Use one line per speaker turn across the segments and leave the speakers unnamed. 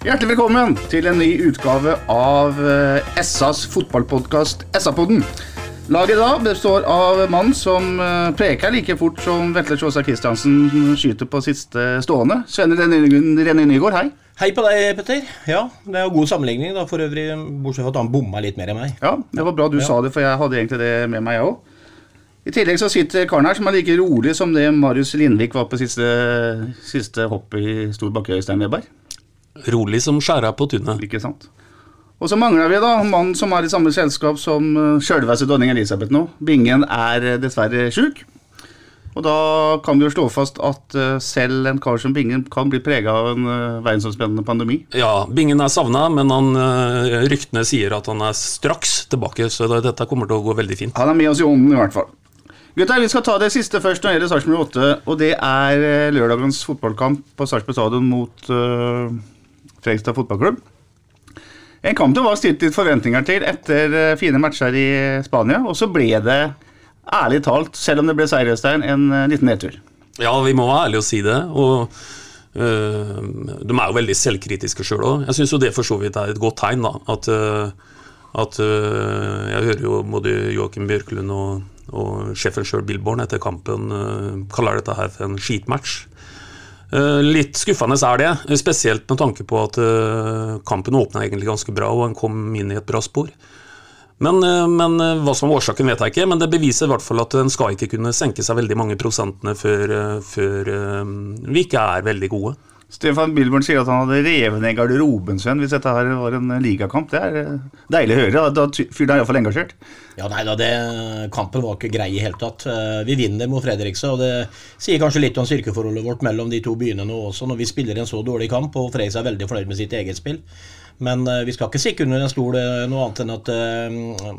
Hjertelig velkommen til en ny utgave av eh, SAs fotballpodkast SA-podden. Laget da består av mannen mann som eh, preker like fort som Vetle Sjåstad Christiansen skyter på siste stående. Svenne René Nygård, hei.
Hei på deg, Petter. Ja, Det er jo god sammenligning, da, for øvrig, bortsett fra at han bomma litt mer enn meg.
Ja, Det var bra du sa det, for jeg hadde egentlig det med meg, jeg òg. I tillegg så sitter karen her som er like rolig som det Marius Lindvik var på siste, siste hopp i Stor Bakke, Øystein Weberg.
Rolig som skjæra på tunet.
Ikke sant? Og så mangler vi da en mann som er i samme selskap som uh, sjølveste dronning Elisabeth nå. Bingen er eh, dessverre sjuk. Og da kan vi jo slå fast at uh, selv en kar som Bingen kan bli prega av en verdensomspennende pandemi.
Ja, Bingen er savna, men han, ryktene sier at han er straks tilbake, så dette kommer til å gå veldig fint.
Han er med oss i ånden, i hvert fall. Gutter, vi skal ta det siste først når det gjelder Sarpsborg 8, og det er lørdagens fotballkamp på Sarpsborg stadion mot uh, Fredrikstad fotballklubb. En kamp det var stilt litt forventninger til etter uh, fine matcher i Spania, og så ble det ærlig talt, selv om det ble seier, en uh, liten nedtur.
Ja, vi må være ærlige og si det. og øh, De er jo veldig selvkritiske sjøl òg. Jeg syns det for så vidt er et godt tegn. da, At, øh, at øh, Jeg hører jo både Joakim Bjørklund og, og sjefen sjøl, Billborn, etter kampen kaller dette her for en skitmatch. Litt skuffende er det, spesielt med tanke på at kampen åpna ganske bra, og han kom inn i et bra spor. Men, men, hva som er årsaken, vet jeg ikke. Men det beviser i hvert fall at en skal ikke kunne senke seg veldig mange prosentene før, før vi ikke er veldig gode.
Stefan Bilborn sier at han hadde revet ned garderoben sin hvis dette her var en ligakamp. Det er deilig å høre. Da fyren er iallfall engasjert.
Ja, nei da, det, Kampen var ikke grei i hele tatt. Vi vinner mot Fredrikstad, og det sier kanskje litt om styrkeforholdet vårt mellom de to byene nå også, når vi spiller en så dårlig kamp og Fredrikstad er veldig fornøyd med sitt eget spill. Men uh, vi skal ikke stikke under en stol uh, noe annet enn at uh,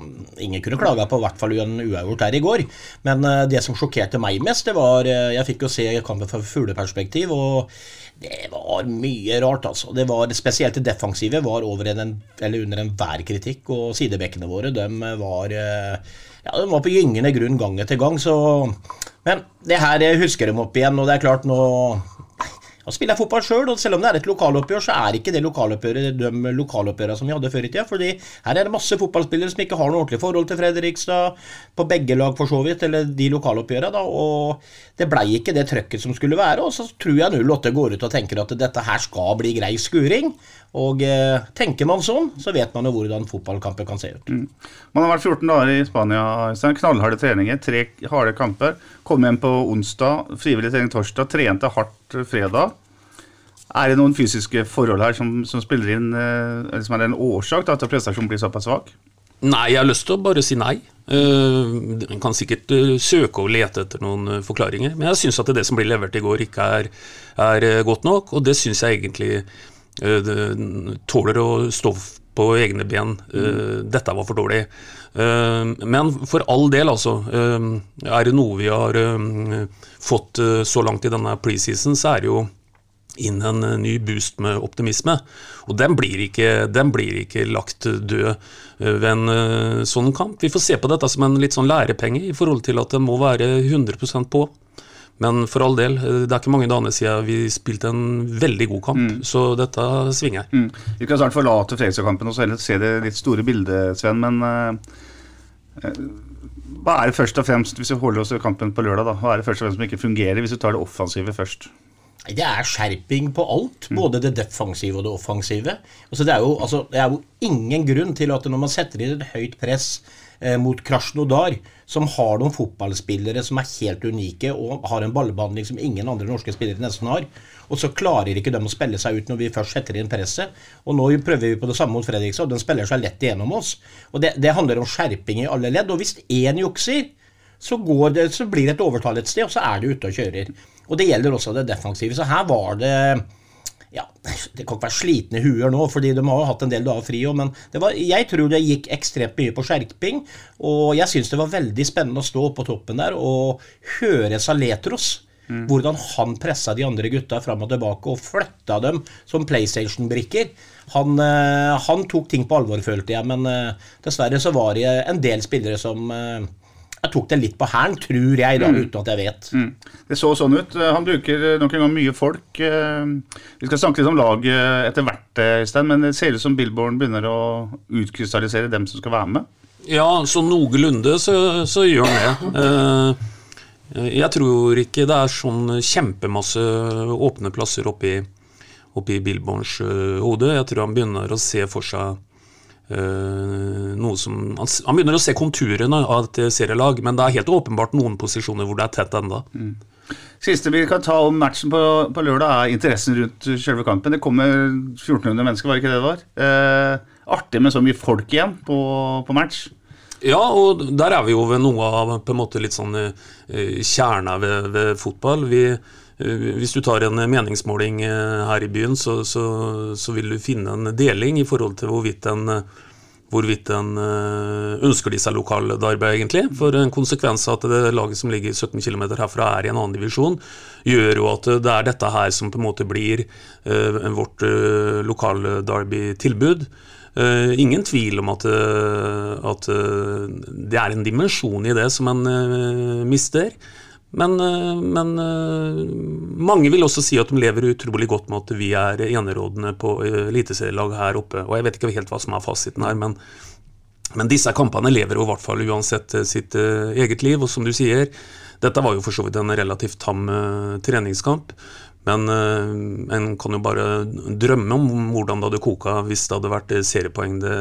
ingen kunne klaga på i hvert fall en uavgjort her i går. Men det som sjokkerte meg mest, det var Jeg fikk jo se kampen fra fugleperspektiv, og det var mye rart, altså. Det var Spesielt det defensive var over en, eller under enhver kritikk, og sidebekkene våre, de var ja, de var på gyngende grunn gang etter gang, så Men det her husker de opp igjen, og det er klart nå og spiller jeg fotball sjøl, og selv om det er et lokaloppgjør, så er ikke det lokaloppgjøret de lokaloppgjørene som vi hadde før i tida. fordi her er det masse fotballspillere som ikke har noe ordentlig forhold til Fredrikstad, på begge lag for så vidt, eller de lokaloppgjørene, da, og det blei ikke det trøkket som skulle være. Og så tror jeg 08 går ut og tenker at dette her skal bli grei skuring. Og eh, tenker man sånn, så vet man jo hvordan fotballkamper kan se ut. Mm.
Man har vært 14 dager i Spania. Knallharde treninger, tre harde kamper. Kom hjem på onsdag, frivillig trening torsdag, trente hardt fredag. Er det noen fysiske forhold her som, som spiller inn, eh, som er en årsak til at prestasjonen blir såpass svak?
Nei, jeg har lyst til å bare si nei. Uh, en kan sikkert uh, søke og lete etter noen uh, forklaringer, men jeg syns at det som ble levert i går, ikke er, er godt nok, og det syns jeg egentlig tåler å stå på egne ben. Mm. Dette var for dårlig. Men for all del, altså. Er det noe vi har fått så langt i denne preseason, så er det jo inn en ny boost med optimisme. Og den blir ikke, den blir ikke lagt død ved en sånn kamp. Vi får se på dette som en litt sånn lærepenge i forhold til at det må være 100% på. Men for all del, det er ikke mange dagene siden vi spilte en veldig god kamp, mm. så dette svinger.
Mm. Vi kan snart forlate Fredrikstad-kampen og se det litt store bildet, Sven. Men uh, hva er det først og fremst, hvis vi holder oss til kampen på lørdag, da, hva er det først og fremst som ikke fungerer, hvis du tar det offensive først?
Det er skjerping på alt, både det defensive og det offensive. Altså, det, er jo, altså, det er jo ingen grunn til at når man setter inn et høyt press eh, mot Krasjnodar, som har noen fotballspillere som er helt unike og har en ballbehandling som ingen andre norske spillere nesten har, og så klarer ikke de å spille seg ut når vi først setter inn presset. Og nå prøver vi på det samme mot Fredrikstad, og den spiller seg lett igjennom oss. Og det, det handler om skjerping i alle ledd. Og hvis én jukser, så, det, så, blir det et overtall et sted, og så er det ute og kjører. Og det gjelder også det defensive. Så her var det ja, Det kan ikke være slitne huer nå, fordi de har jo hatt en del dager fri òg, men var, jeg tror det gikk ekstremt mye på skjerping. Og jeg syns det var veldig spennende å stå på toppen der og høre Saletros. Mm. Hvordan han pressa de andre gutta fram og tilbake og flytta dem som PlayStation-brikker. Han, eh, han, tok ting på alvor, følte jeg, men eh, dessverre så var det en del spillere som eh, jeg tok det litt på hælen, tror jeg, da, mm. uten at jeg vet. Mm.
Det så sånn ut. Han bruker nok en gang mye folk. Vi skal snakke litt om laget etter hvert, Øystein, men det ser ut som Billborn begynner å utkrystallisere dem som skal være med?
Ja, så noenlunde så, så gjør han det. Jeg tror ikke det er sånn kjempemasse åpne plasser oppi, oppi Billborns hode. Jeg tror han begynner å se for seg noe som, han, begynner å se konturene av et serielag, men det er helt åpenbart noen posisjoner hvor det er tett enda. Mm.
Siste vi kan ta om matchen på, på, lørdag, er interessen rundt selve kampen. Det kommer 1400 mennesker, var det ikke det det var? Eh, artig med så mye folk igjen på, på, match.
Ja, og der er vi jo ved noe av på en måte litt sånn eh, kjerna ved, ved, fotball. Vi, hvis du tar en meningsmåling her i byen, så, så, så, vil du finne en deling i forhold til hvorvidt en hvorvidt en eh, ønsker de seg lokaldarbeid, egentlig. For en konsekvens av at det laget som ligger 17 km herfra er i en annen divisjon, gjør jo at det er dette her som på en måte blir uh, vårt uh, lokaldarby-tilbud. Uh, ingen tvil om at, uh, at det er en dimensjon i det som en mister. Men, eh, men, eh, mange vil også si at de lever utrolig godt med at vi er enerådende på eliteserielag her oppe. Og jeg vet ikke helt hva som er fasiten her, men, men disse kampene lever jo i hvert fall uansett eh, sitt eget liv. Og som du sier, dette var jo for så vidt en relativt tam treningskamp. Men uh, en kan jo bare drømme om hvordan det hadde koka hvis det hadde vært seriepoeng det,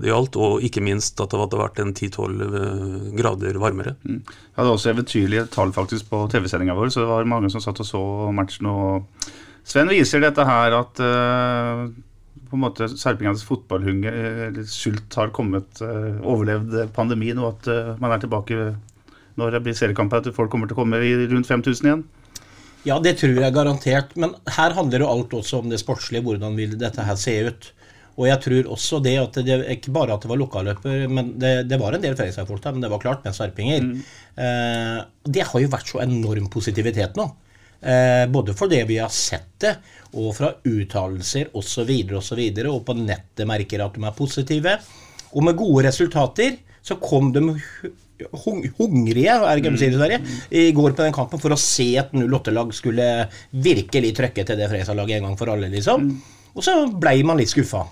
det gjaldt, og ikke minst at det hadde vært en 10-12 eh, grader varmere. Mm.
Jeg hadde også eventyrlige tall faktisk på TV-sendinga vår, så det var mange som satt og så matchen. og Sven viser dette her at uh, på en måte Serpingenes fotballhunger, eller sult, har kommet, uh, overlevd pandemien, og at man er tilbake når det blir seriekamper, at folk kommer til å komme i rundt 5000 igjen.
Ja, det tror jeg garantert. Men her handler jo alt også om det sportslige. Hvordan vil dette her se ut? Og jeg tror også det at det ikke bare at det var lokalløper, men det, det var en del Fredrikstad-folk der, men det var klart med sarpinger. Mm. Eh, det har jo vært så enorm positivitet nå. Eh, både for det vi har sett det, og fra uttalelser osv., osv., og, og på nettet merker at de er positive. Og med gode resultater så kom de hungrige er det ikke det, i går på den kampen for å se et 08-lag skulle virkelig trøkke til det Fresa-laget en gang for alle. liksom. Og så ble man litt skuffa.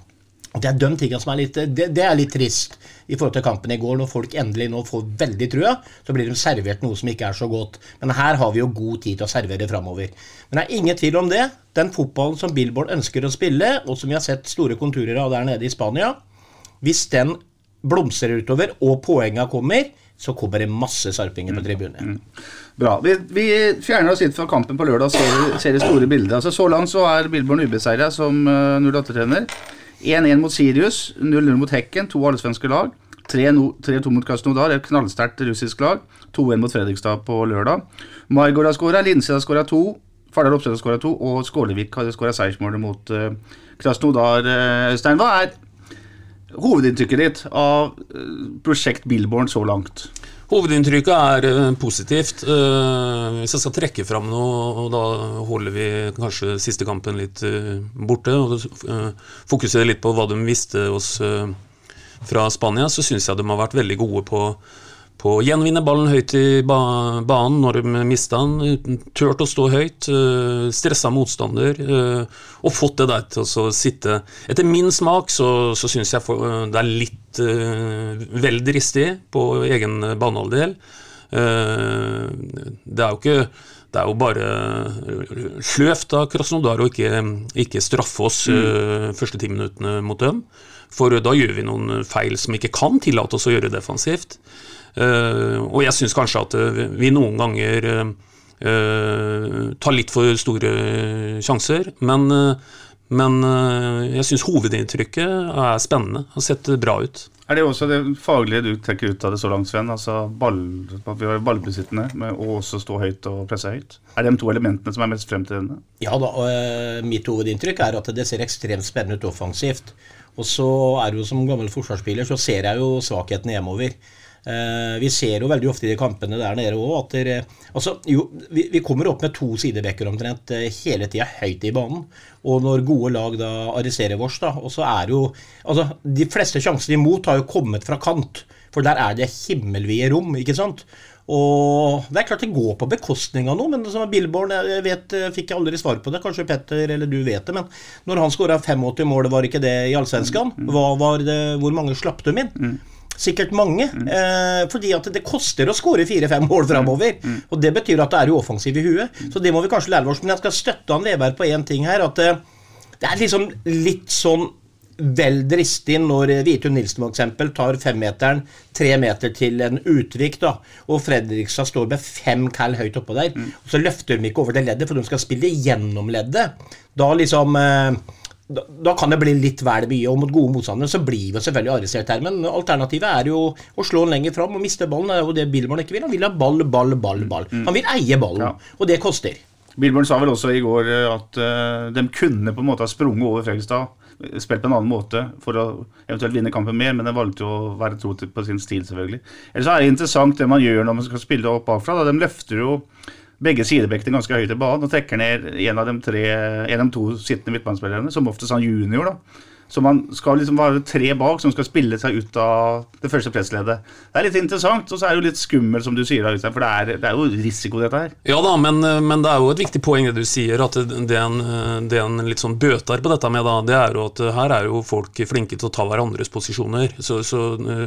Det er de tingene som er litt, det, det, er litt trist i forhold til kampen i går. Når folk endelig nå får veldig trua, så blir de servert noe som ikke er så godt. Men her har vi jo god tid til å servere framover. Men det er ingen tvil om det. Den fotballen som Billboard ønsker å spille, og som vi har sett store konturer av der nede i Spania, hvis den blomstrer utover og poenga kommer, så kommer det masse sarpinger på tribunen. Mm.
Bra. Vi, vi, fjerner oss litt fra kampen på lørdag og ser, ser, det store bildet. Altså, så langt så er Billborn ubeseira som uh, eh, 08-trener. 1-1 mot Sirius, 0-0 mot Hekken, to allsvenske lag. 3-2 mot Krasnodar, et knallsterkt russisk lag. 2-1 mot Fredrikstad på lørdag. Margot har skåra, Linse har skåra to, Fardal Opseth har skåra to, og Skålevik har skåra seiersmålet mot uh, Krasnodar. Uh, Øystein, hva er hovedinntrykket ditt av eh, prosjekt Billborn så langt?
Hovedinntrykket er uh, positivt. Uh, hvis jeg skal trekke fram noe, og da holder vi kanskje siste kampen litt borte, og fokuserer litt på hva de visste oss fra Spania, så syns jeg de har vært veldig gode på på å gjenvinne ballen høyt i banen når de mista den. Turt å stå høyt, eh, stressa motstander, eh, og fått det der til å sitte Etter min smak så, så syns jeg det er litt vel dristig på egen banehalvdel. Det er jo ikke det er jo bare sløvt av Krasnodar å ikke, ikke straffe oss mm. første ti minuttene mot dem. For da gjør vi noen feil som ikke kan tillate oss å gjøre defensivt. Eh, og jeg syns kanskje at eh, vi noen ganger eh, tar litt for store sjanser, men Men jeg syns hovedinntrykket er spennende. og sett bra ut.
Er det også det faglige du trekker ut av det så langt, Sven? Altså ball, at vi var ballbesittende, med og også stå høyt og presse høyt? Er det de to elementene som er mest fremtredende?
Ja da, og mitt hovedinntrykk er at det ser ekstremt spennende ut offensivt. Og så er det jo som gammel forsvarsspiller, så ser jeg jo svakheten hjemover. Eh, vi ser jo veldig ofte i de kampene der nede òg at dere, altså, jo, vi, vi, kommer opp med to sidebacker omtrent eh, hele tida høyt i banen. Og når gode lag da arresterer vårs, da, og så er jo altså, De fleste sjansene imot har jo kommet fra kant, for der er det himmelvide rom, ikke sant? Og det er klart det går på bekostning av noe, men som Billborn jeg vet, fikk jeg aldri svar på det. Kanskje Petter eller du vet det, men når han skåra 85 mål, var ikke det i Allsvenskan? Hvor mange slapp de inn? Sikkert mange. Eh, fordi at det koster å skåre fire-fem mål framover. Og det betyr at det er uoffensiv i huet. Så det må vi kanskje lære oss. Men jeg skal støtte han Veberg på én ting her. At eh, det er liksom litt sånn vel dristig når Vidtun Nilsen f.eks. tar femmeteren tre meter til en utvik, da, og Fredrikstad står med fem cal høyt oppå der. Mm. og Så løfter de ikke over det leddet, for de skal spille gjennom leddet. Da liksom eh, da, da, kan det bli litt vel mye, og mot gode motstandere så blir vi selvfølgelig arrestert her. Men alternativet er jo å slå den lenger fram og miste ballen. Det er jo det Billborn ikke vil. Han vil ha ball, ball, ball. ball. Mm. Han vil eie ballen, ja. og det koster.
Billborn sa vel også i går at uh, de kunne på en måte ha sprunget over Fredrikstad spilt på en annen måte for å eventuelt vinne kampen mer, men de valgte å være tro på sin stil, selvfølgelig. Ellers er det interessant det man gjør når man skal spille opp bakfra. Da. De løfter jo begge sidebekkene ganske høyt i banen og trekker ned en av de, tre, en av de to sittende midtbanespillerne, som oftest han junior. da så man skal liksom være tre bak som skal spille seg ut av det første pressleddet. Det er litt interessant, og så er det jo litt skummelt, som du sier, for det er, det er, jo risiko, dette her.
Ja da, men, men, det er jo et viktig poeng det du sier, at det en, det en litt sånn bøter på dette med, da, det er jo at her er jo folk flinke til å ta hverandres posisjoner. Så, så,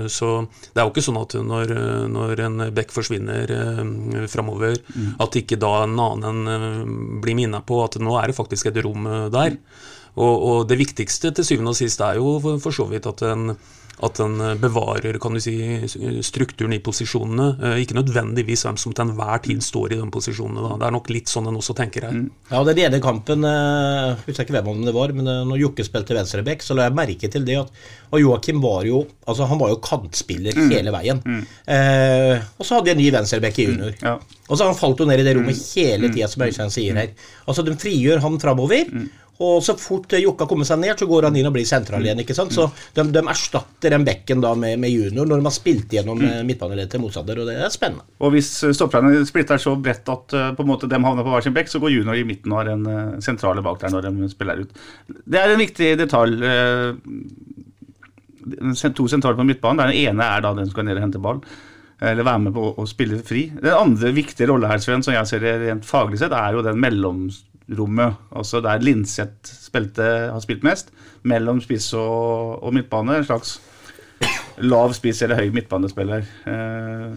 så det er jo ikke sånn at når, når en bekk forsvinner eh, framover, mm. at ikke da en annen blir minnet på at nå er det faktisk et rom eh, der. Mm. Og, og, det viktigste til syvende og sist er jo for, så vidt at en, at den bevarer kan du si, strukturen i posisjonene. Eh, ikke nødvendigvis hvem som til enhver tid står i de posisjonene. Da. Det er nok litt sånn en også tenker her. Mm.
Ja, Den ene kampen, jeg eh, husker ikke hvem det var, men eh, når Jokke spilte venstreback, så la jeg merke til det at og Joakim var jo altså han var jo kantspiller mm. hele veien. Mm. Eh, og så hadde de en ny venstreback i junior. Mm. Ja. Og så Han falt jo ned i det rommet mm. hele tida, som Øystein sier her. Altså De frigjør han framover. Mm. Og så fort Jokka kommer seg ned, så går han inn og blir sentral igjen. ikke sant? Så de, de erstatter den bekken da med, med, junior når de har spilt gjennom mm. midtbaneleddet til motstander, og det er spennende.
Og hvis eh, stopperne splitter så bredt at uh, på en måte de havner på hver sin bekk, så går junior i midten og har en uh, sentrale bak der når de spiller ut. Det er en viktig detalj. Uh, to sentrale på midtbanen. Der den ene er da den som skal ned og hente ball eller være med på å, spille fri. Den andre viktige rolla her, Sven, som jeg ser rent faglig sett, er jo den mellom rommet, altså der Linseth spilte, har spilt mest, mellom spiss og, og, midtbane. En slags lav spiss eller høy midtbanespiller. Eh,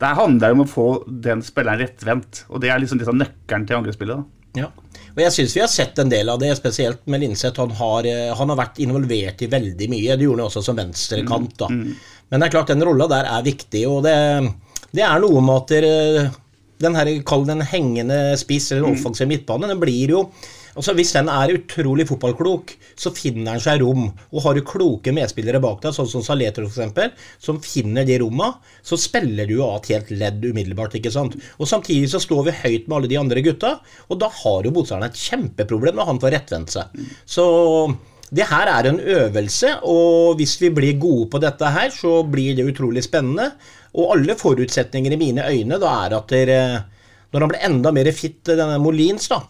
det handler om å få den spilleren rettvendt, og det er liksom litt av nøkkelen til angrepsspillet.
Ja. Og jeg syns vi har sett en del av det, spesielt med Linseth. Han, eh, han, har vært involvert i veldig mye. Det gjorde han også som venstrekant. da. Mm, mm. Men det er klart den rolla der er viktig, og det, det er noe med at den her, kall den hengende spiss eller mm. offensive midtbane, den blir jo altså Hvis den er utrolig fotballklok, så finner den seg rom. Og har du kloke medspillere bak deg, sånn som Saletro f.eks., som finner de romma, så spiller du jo av et helt ledd umiddelbart. ikke sant? Og Samtidig så står vi høyt med alle de andre gutta, og da har jo motstanderen et kjempeproblem når han får rettvendt seg. Mm. Så det her er en øvelse, og hvis vi blir gode på dette her, så blir det utrolig spennende. Og alle forutsetninger i mine øyne da er at der, når han blir enda mer fit, denne Molins, da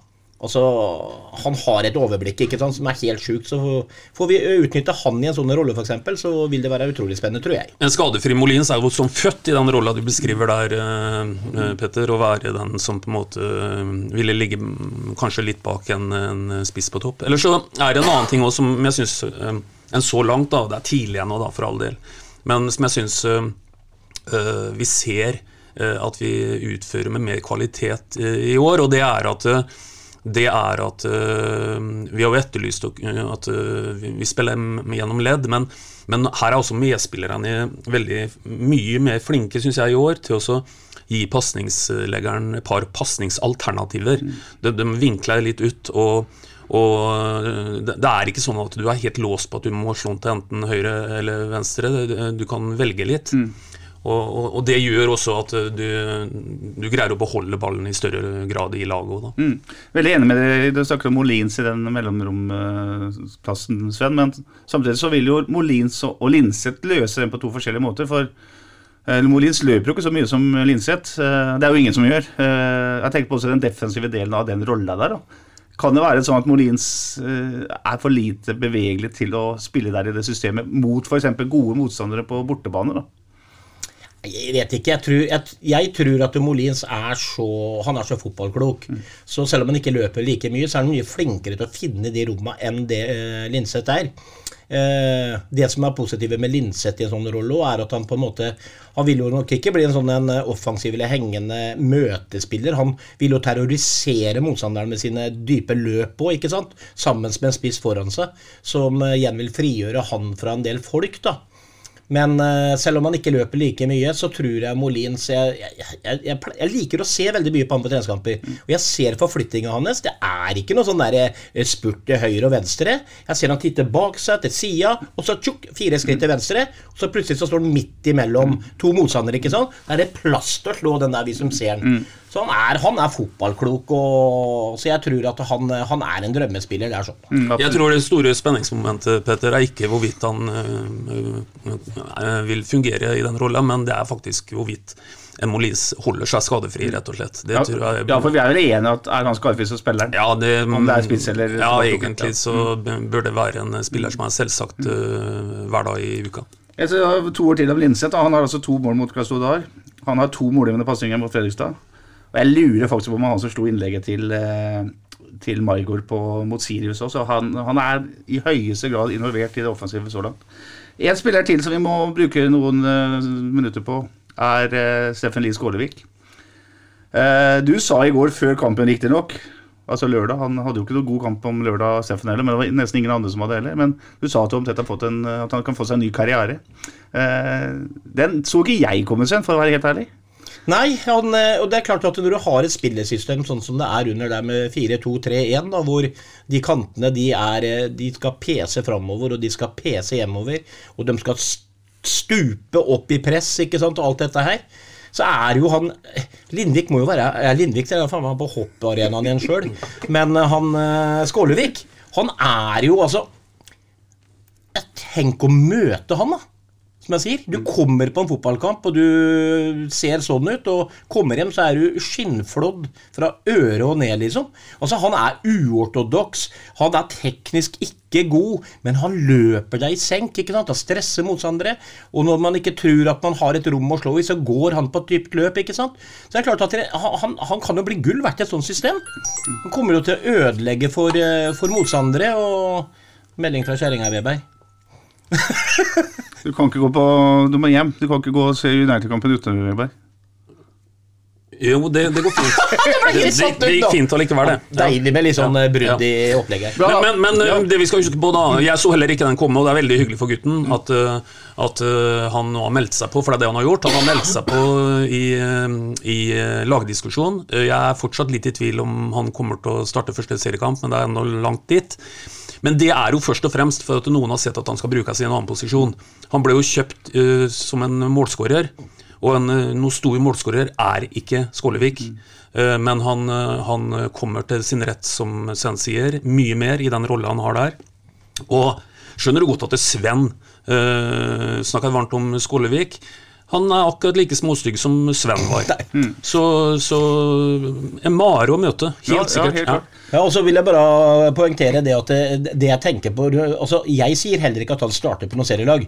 Altså, Han har et overblikk ikke sant, som er helt sjukt. Så får vi utnytte han i en sånn rolle, f.eks., så vil det være utrolig spennende, tror jeg.
En skadefri Molins er jo som født i den rolla du beskriver der, eh, Petter. Å være den som på en måte eh, ville ligge kanskje litt bak en, en spiss på topp. Eller så er det en annen ting òg som jeg syns eh, En så langt, da, det er tidlig ennå, da, for all del, men som jeg syns Eh, vi ser eh, at vi utfører med mer kvalitet eh, i år, og det er at det er at Vi har jo etterlyst at vi spiller gjennom ledd, men, men her er også medspillerne veldig mye mer flinke, syns jeg, i år til å gi pasningsleggeren et par pasningsalternativer. Mm. De, de vinkler litt ut. og Og eh, det er ikke sånn at du er helt låst på at du må slå den til enten høyre eller venstre. Du kan velge litt. Og, og, og det gjør også at eh, du, du greier å beholde ballen i større grad i laget da.
Mm. Veldig enig med deg. Du snakker om Molins i den mellomromplassen, Sven. Men samtidig så vil jo Molins og og Linseth løse den på to forskjellige måter. For eh, Molins løper jo ikke så mye som Linseth. Eh, Det er jo ingen som gjør. Jeg tenker på også den defensive delen av den rolla der. da. Kan det være sånn at Molins er for lite bevegelig til å spille der i det systemet mot f.eks. gode motstandere på bortebane? da?
Jeg vet ikke. Jeg tror, jeg, jeg tror at Molins er så Han er så fotballklok. Så selv om han ikke løper like mye, så er han mye flinkere til å finne de rommene enn det uh, Linseth er. Uh, det som er positive med Linseth i en sånn rolle, er at han på en måte Han vil jo nok ikke bli en sånn en eh, offensiv eller hengende møtespiller. Han vil jo terrorisere motstanderen med sine dype løp òg, ikke sant? Sammen med en spiss foran seg, som igjen vil frigjøre han fra en del folk, da. Men eh, selv om han ikke løper like mye, så tror jeg Molins jeg, jeg, jeg, jeg, jeg liker å se veldig mye på han på treningskamper. Og jeg ser forflyttinga hans. Det er ikke noe sånn der eh, spurt til høyre og venstre. Jeg ser han titte bak seg, til sida, og så tjukk, fire skritt til venstre. Og så plutselig så står han midt imellom to motstandere, ikke sant. Da er det plass til å slå den der, vi som ser den. Så han er, han er fotballklok, og, så jeg tror at han, han er en drømmespiller der sånn.
Mm,
Jeg tror det store spenningsmomentet Petter, er ikke hvorvidt han øh, øh, vil fungere i den rolla, men det er faktisk hvorvidt en Molins holder seg skadefri, rett og slett. Det
Ja,
tror jeg
ja, for vi er vel enige at er han skadefri, så spiller han.
Ja, det,
Om det er spiss eller
Ja, egentlig
ja.
så bør det være en spiller som er selvsagt øh, hver dag i uka.
Jeg har to år til av Linseth. Han har altså to mål mot Krasnodar. Han har to målgivende pasninger mot Fredrikstad. Og jeg lurer faktisk på om han som slo innlegget til, eh, til Margot på, mot Sirius også. Han, han er i høyeste grad involvert i det offensive så langt. En spiller til som vi må bruke noen eh, minutter på, er uh, Steffen Lie Skålevik. Eh, du sa i går, før kampen riktignok, altså lørdag Han hadde jo ikke noen god kamp om lørdag, Steffen heller, men det var nesten ingen andre som hadde heller. Men du sa at, omtrent at han kan få seg en ny karriere. Eh, den så ikke jeg komme, seg, for å være helt ærlig.
Nei, han, eh, og det er klart at når du har et spillesystem sånn som det er under der med 4-2-3-1, hvor de kantene de, er, eh, de skal pese framover og de skal pese hjemover, og de skal stupe opp i press, ikke sant, og alt dette her, så er jo han Lindvik må jo være ja, Lindvik er faen meg på hopparenaen igjen sjøl, men eh, han eh, Skålevik, han er jo altså Tenk å møte han, da som jeg sier. Du kommer på en fotballkamp, og du ser sånn ut, og kommer hjem, så er du skinnflådd fra øre og ned, liksom. Altså, han er uortodoks. Han er teknisk ikke god, men han løper deg i senk, ikke sant. Han stresser motstandere. Og når man ikke tror at man har et rom å slå i, så går han på et dypt løp, ikke sant. Så det er klart at han, han, kan jo bli gull verdt i et sånt system. Han kommer jo til å ødelegge for, eh, for motstandere, og melding fra kjerringa, Weber.
Du kan ikke gå på Du må hjem. Du kan ikke gå og se United-kampen uten Weber.
Jo, det, det går fint. Det, det,
satt
det gikk fint allikevel, det. Ja.
Deilig med litt sånn eh, brudd
Ja.
i opplegget.
Men, men, men
Ja.
det vi skal huske på da Jeg så heller ikke den komme, og det er veldig hyggelig for gutten at, uh, at han nå har meldt seg på, for det er det han har gjort. Han har meldt seg på i, i lagdiskusjon. Jeg er fortsatt litt i tvil om han kommer til å starte første seriekamp, men det er ennå langt dit. Men det er jo først og fremst for at noen har sett at han skal brukes i en annen posisjon. Han ble jo kjøpt uh, som en målskårer, og en uh, noe stor målskårer er ikke Skålevik. Uh, men han, han kommer til sin rett, som Sven sier, mye mer i den rolla han har der. Og skjønner du godt at det Sven uh, snakket varmt om Skålevik. Han er akkurat like småstygg som Sven var. Så, så en mare å møte, helt
Ja, ja,
sikkert.
helt klart.
Ja, og så vil jeg bare poengtere det at det, det jeg tenker på altså Jeg sier heller ikke at han starter på noe serielag.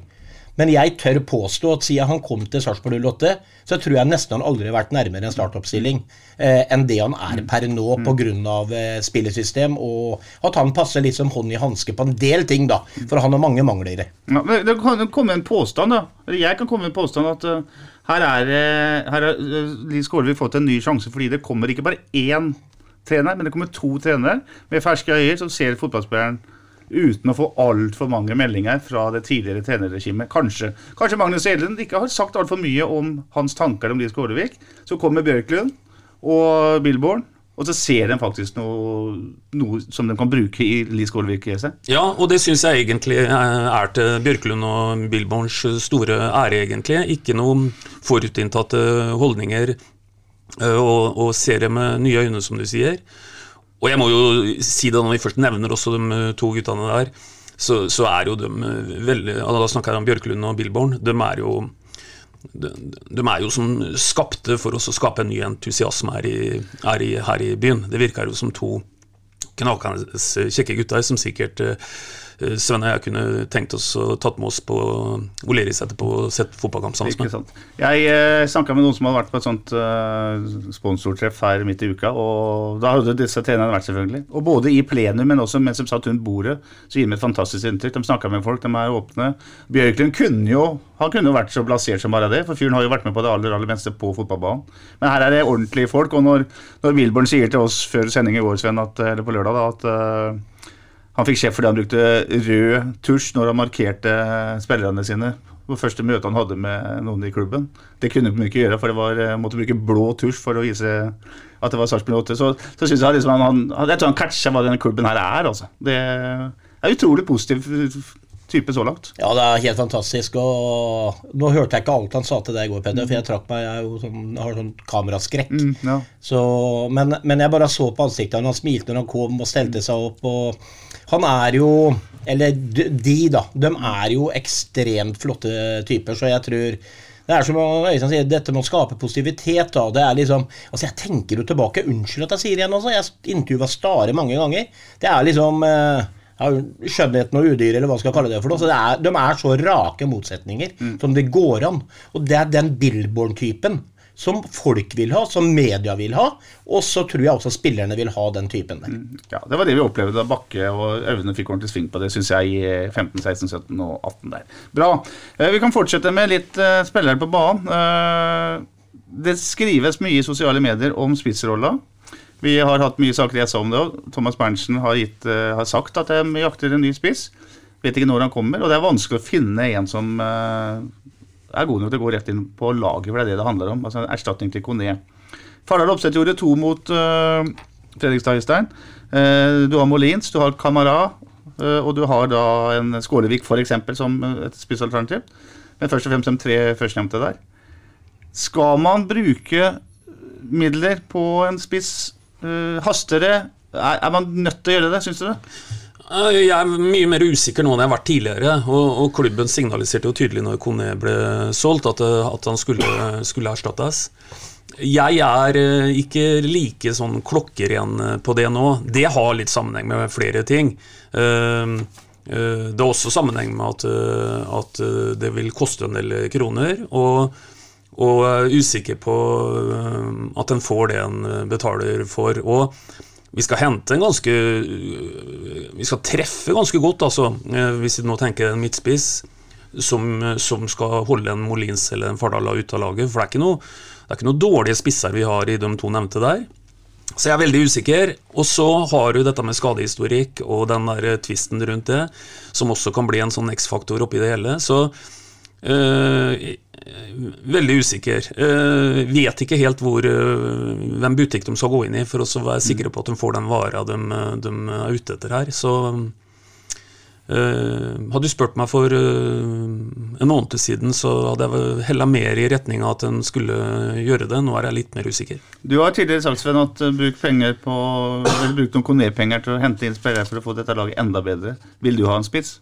Men jeg tør påstå at siden han kom til Sarpsborg 08, så tror jeg nesten han aldri har vært nærmere en startoppstilling eh, enn det han er per nå pga. Eh, spillesystem, og at han passer litt som hånd i hanske på en del ting, da. For han har mange mangler.
Ja, det kan komme en påstand, da. Jeg kan komme med en påstand at uh, her er, uh, her har uh, Lise Skålevik fått en ny sjanse fordi det kommer ikke bare én trener, men det kommer to trenere med ferske øyne som ser fotballspilleren uten å få altfor mange meldinger fra det tidligere trenerregimet. Kanskje, kanskje Magnus Edlund ikke har sagt altfor mye om hans tanker om Lise Skålevik. Så kommer Bjørklund og Billborn, Og så ser de faktisk noe, noe som de kan bruke i Lee Skålevik-seg.
Ja, og det syns jeg egentlig er til Bjørklund og Billborns store ære, egentlig. Ikke noen forutinntatte holdninger, eh, og, og ser det med nye øyne, som du sier. Og jeg må jo si det når vi først nevner også de to guttene der, så, så er jo de veldig Da snakker jeg om Bjørklund og Billborn. De er jo de, de, er jo som skapte for oss å skape en ny entusiasme her i, her i, her i byen. Det virker jo som to knakende kjekke gutter som sikkert Eh, Sven og jeg kunne tenkt oss å tatt med oss på Oleris etterpå og sett fotballkamp sammen med.
Jeg eh, snakka med noen som hadde vært på et sånt eh, sponsortreff her midt i uka, og da hadde disse trenerne vært, selvfølgelig. Og både i plenum, men også mens de satt rundt bordet, så gir de et fantastisk inntrykk. De snakka med folk, de er åpne. Bjørklund kunne jo han kunne jo vært så blasert som bare det, for fyren har jo vært med på det aller aller meste på fotballbanen. Men her er det ordentlige folk, og når, når Wilborn sier til oss før sending i går, Sven, at, eller på lørdag, da, at uh, han fikk sjef fordi han brukte rød tusj når han markerte spillerne sine. På første møte han hadde med noen i klubben. Det kunne han ikke gjøre, for det var, eh, måtte bruke blå tusj for å vise at det var Sarpsborg 8. Så, så synes jeg liksom han, han, jeg tror han catcha hva denne klubben her er. Altså. Det er utrolig positiv type så langt.
Ja, det er helt fantastisk. og Nå hørte jeg ikke alt han sa til deg i går, Peder, for jeg trakk meg, jeg, sånn, har sånn kameraskrekk. Mm, ja. så, men, men, jeg bare så på ansiktet hans, han smilte når han kom og stelte seg opp. og Han er jo Eller de, da. De er jo ekstremt flotte typer, så jeg tror det er som Øystein sier, dette med å skape positivitet. da, det er liksom, altså Jeg tenker jo tilbake Unnskyld at jeg sier det igjen. altså. Jeg intervjua Stare mange ganger. Det er liksom ja, skjønnheten og udyret, eller hva skal jeg kalle det for noe. Så det er, de er så rake motsetninger mm. som det går an. Og det er den Billborn-typen som folk vil ha, som media vil ha, og så tror jeg også spillerne vil ha den typen der. Mm.
Ja, Det var det vi opplevde da Bakke og Aune fikk ordentlig sving på det, syns jeg, i 15, 16, 17 og 18 der. Bra. Eh, vi kan fortsette med litt uh, spillere på banen. Uh, det skrives mye i sosiale medier om spissrolla. Vi har hatt mye saker i SA om det òg. Thomas Berntsen har, gitt, har, sagt at de jakter en ny spiss. Vet ikke når han kommer. Og det er vanskelig å finne en som er god nok til å gå rett inn på laget, for det er det det handler om. Altså en erstatning til Kone. Fardal Opseth gjorde to mot uh, Fredrikstad Øystein. du har Molins, du har Kamara, og du har da en Skålevik f.eks. som et spissalternativ. Men først og fremst de tre førstnevnte der. Skal man bruke midler på en spiss Uh, haster det? Er, er, man nødt til å gjøre det, syns du det?
Jeg er mye mer usikker nå enn jeg har vært tidligere. Og, og klubben signaliserte jo tydelig når Kone ble solgt, at, at han skulle, skulle, erstattes. Jeg er eh, ikke like sånn klokkeren på det nå. Det har litt sammenheng med flere ting. Det har også sammenheng med at, at, det vil koste en del kroner. Og og er usikker på eh, at en får det en eh, betaler for. Og vi skal hente en ganske eh, Vi skal treffe ganske godt, altså, hvis vi nå tenker en midtspiss som, som skal holde en Molins eller en Fardala ute av laget. For det er, ikke noe, noe dårlige spisser vi har i de to nevnte der. Så jeg er veldig usikker. Og så har du dette med skadehistorikk og den der tvisten rundt det, som også kan bli en sånn X-faktor oppi det hele. Så øh, veldig usikker. Uh, vet ikke helt hvor, uh, hvem butikk de skal gå inn i for å være sikre på at de får den vara de, de, er ute etter her. Så uh, Hadde du spurt meg for en måned siden, så hadde jeg hella mer i retning av at en skulle gjøre det. Nå er jeg litt mer usikker.
Du har tidligere sagt Sven, at bruk penger på, eller bruk noen konerpenger til å hente inn spillere for å få dette laget enda bedre. Vil du ha en spiss?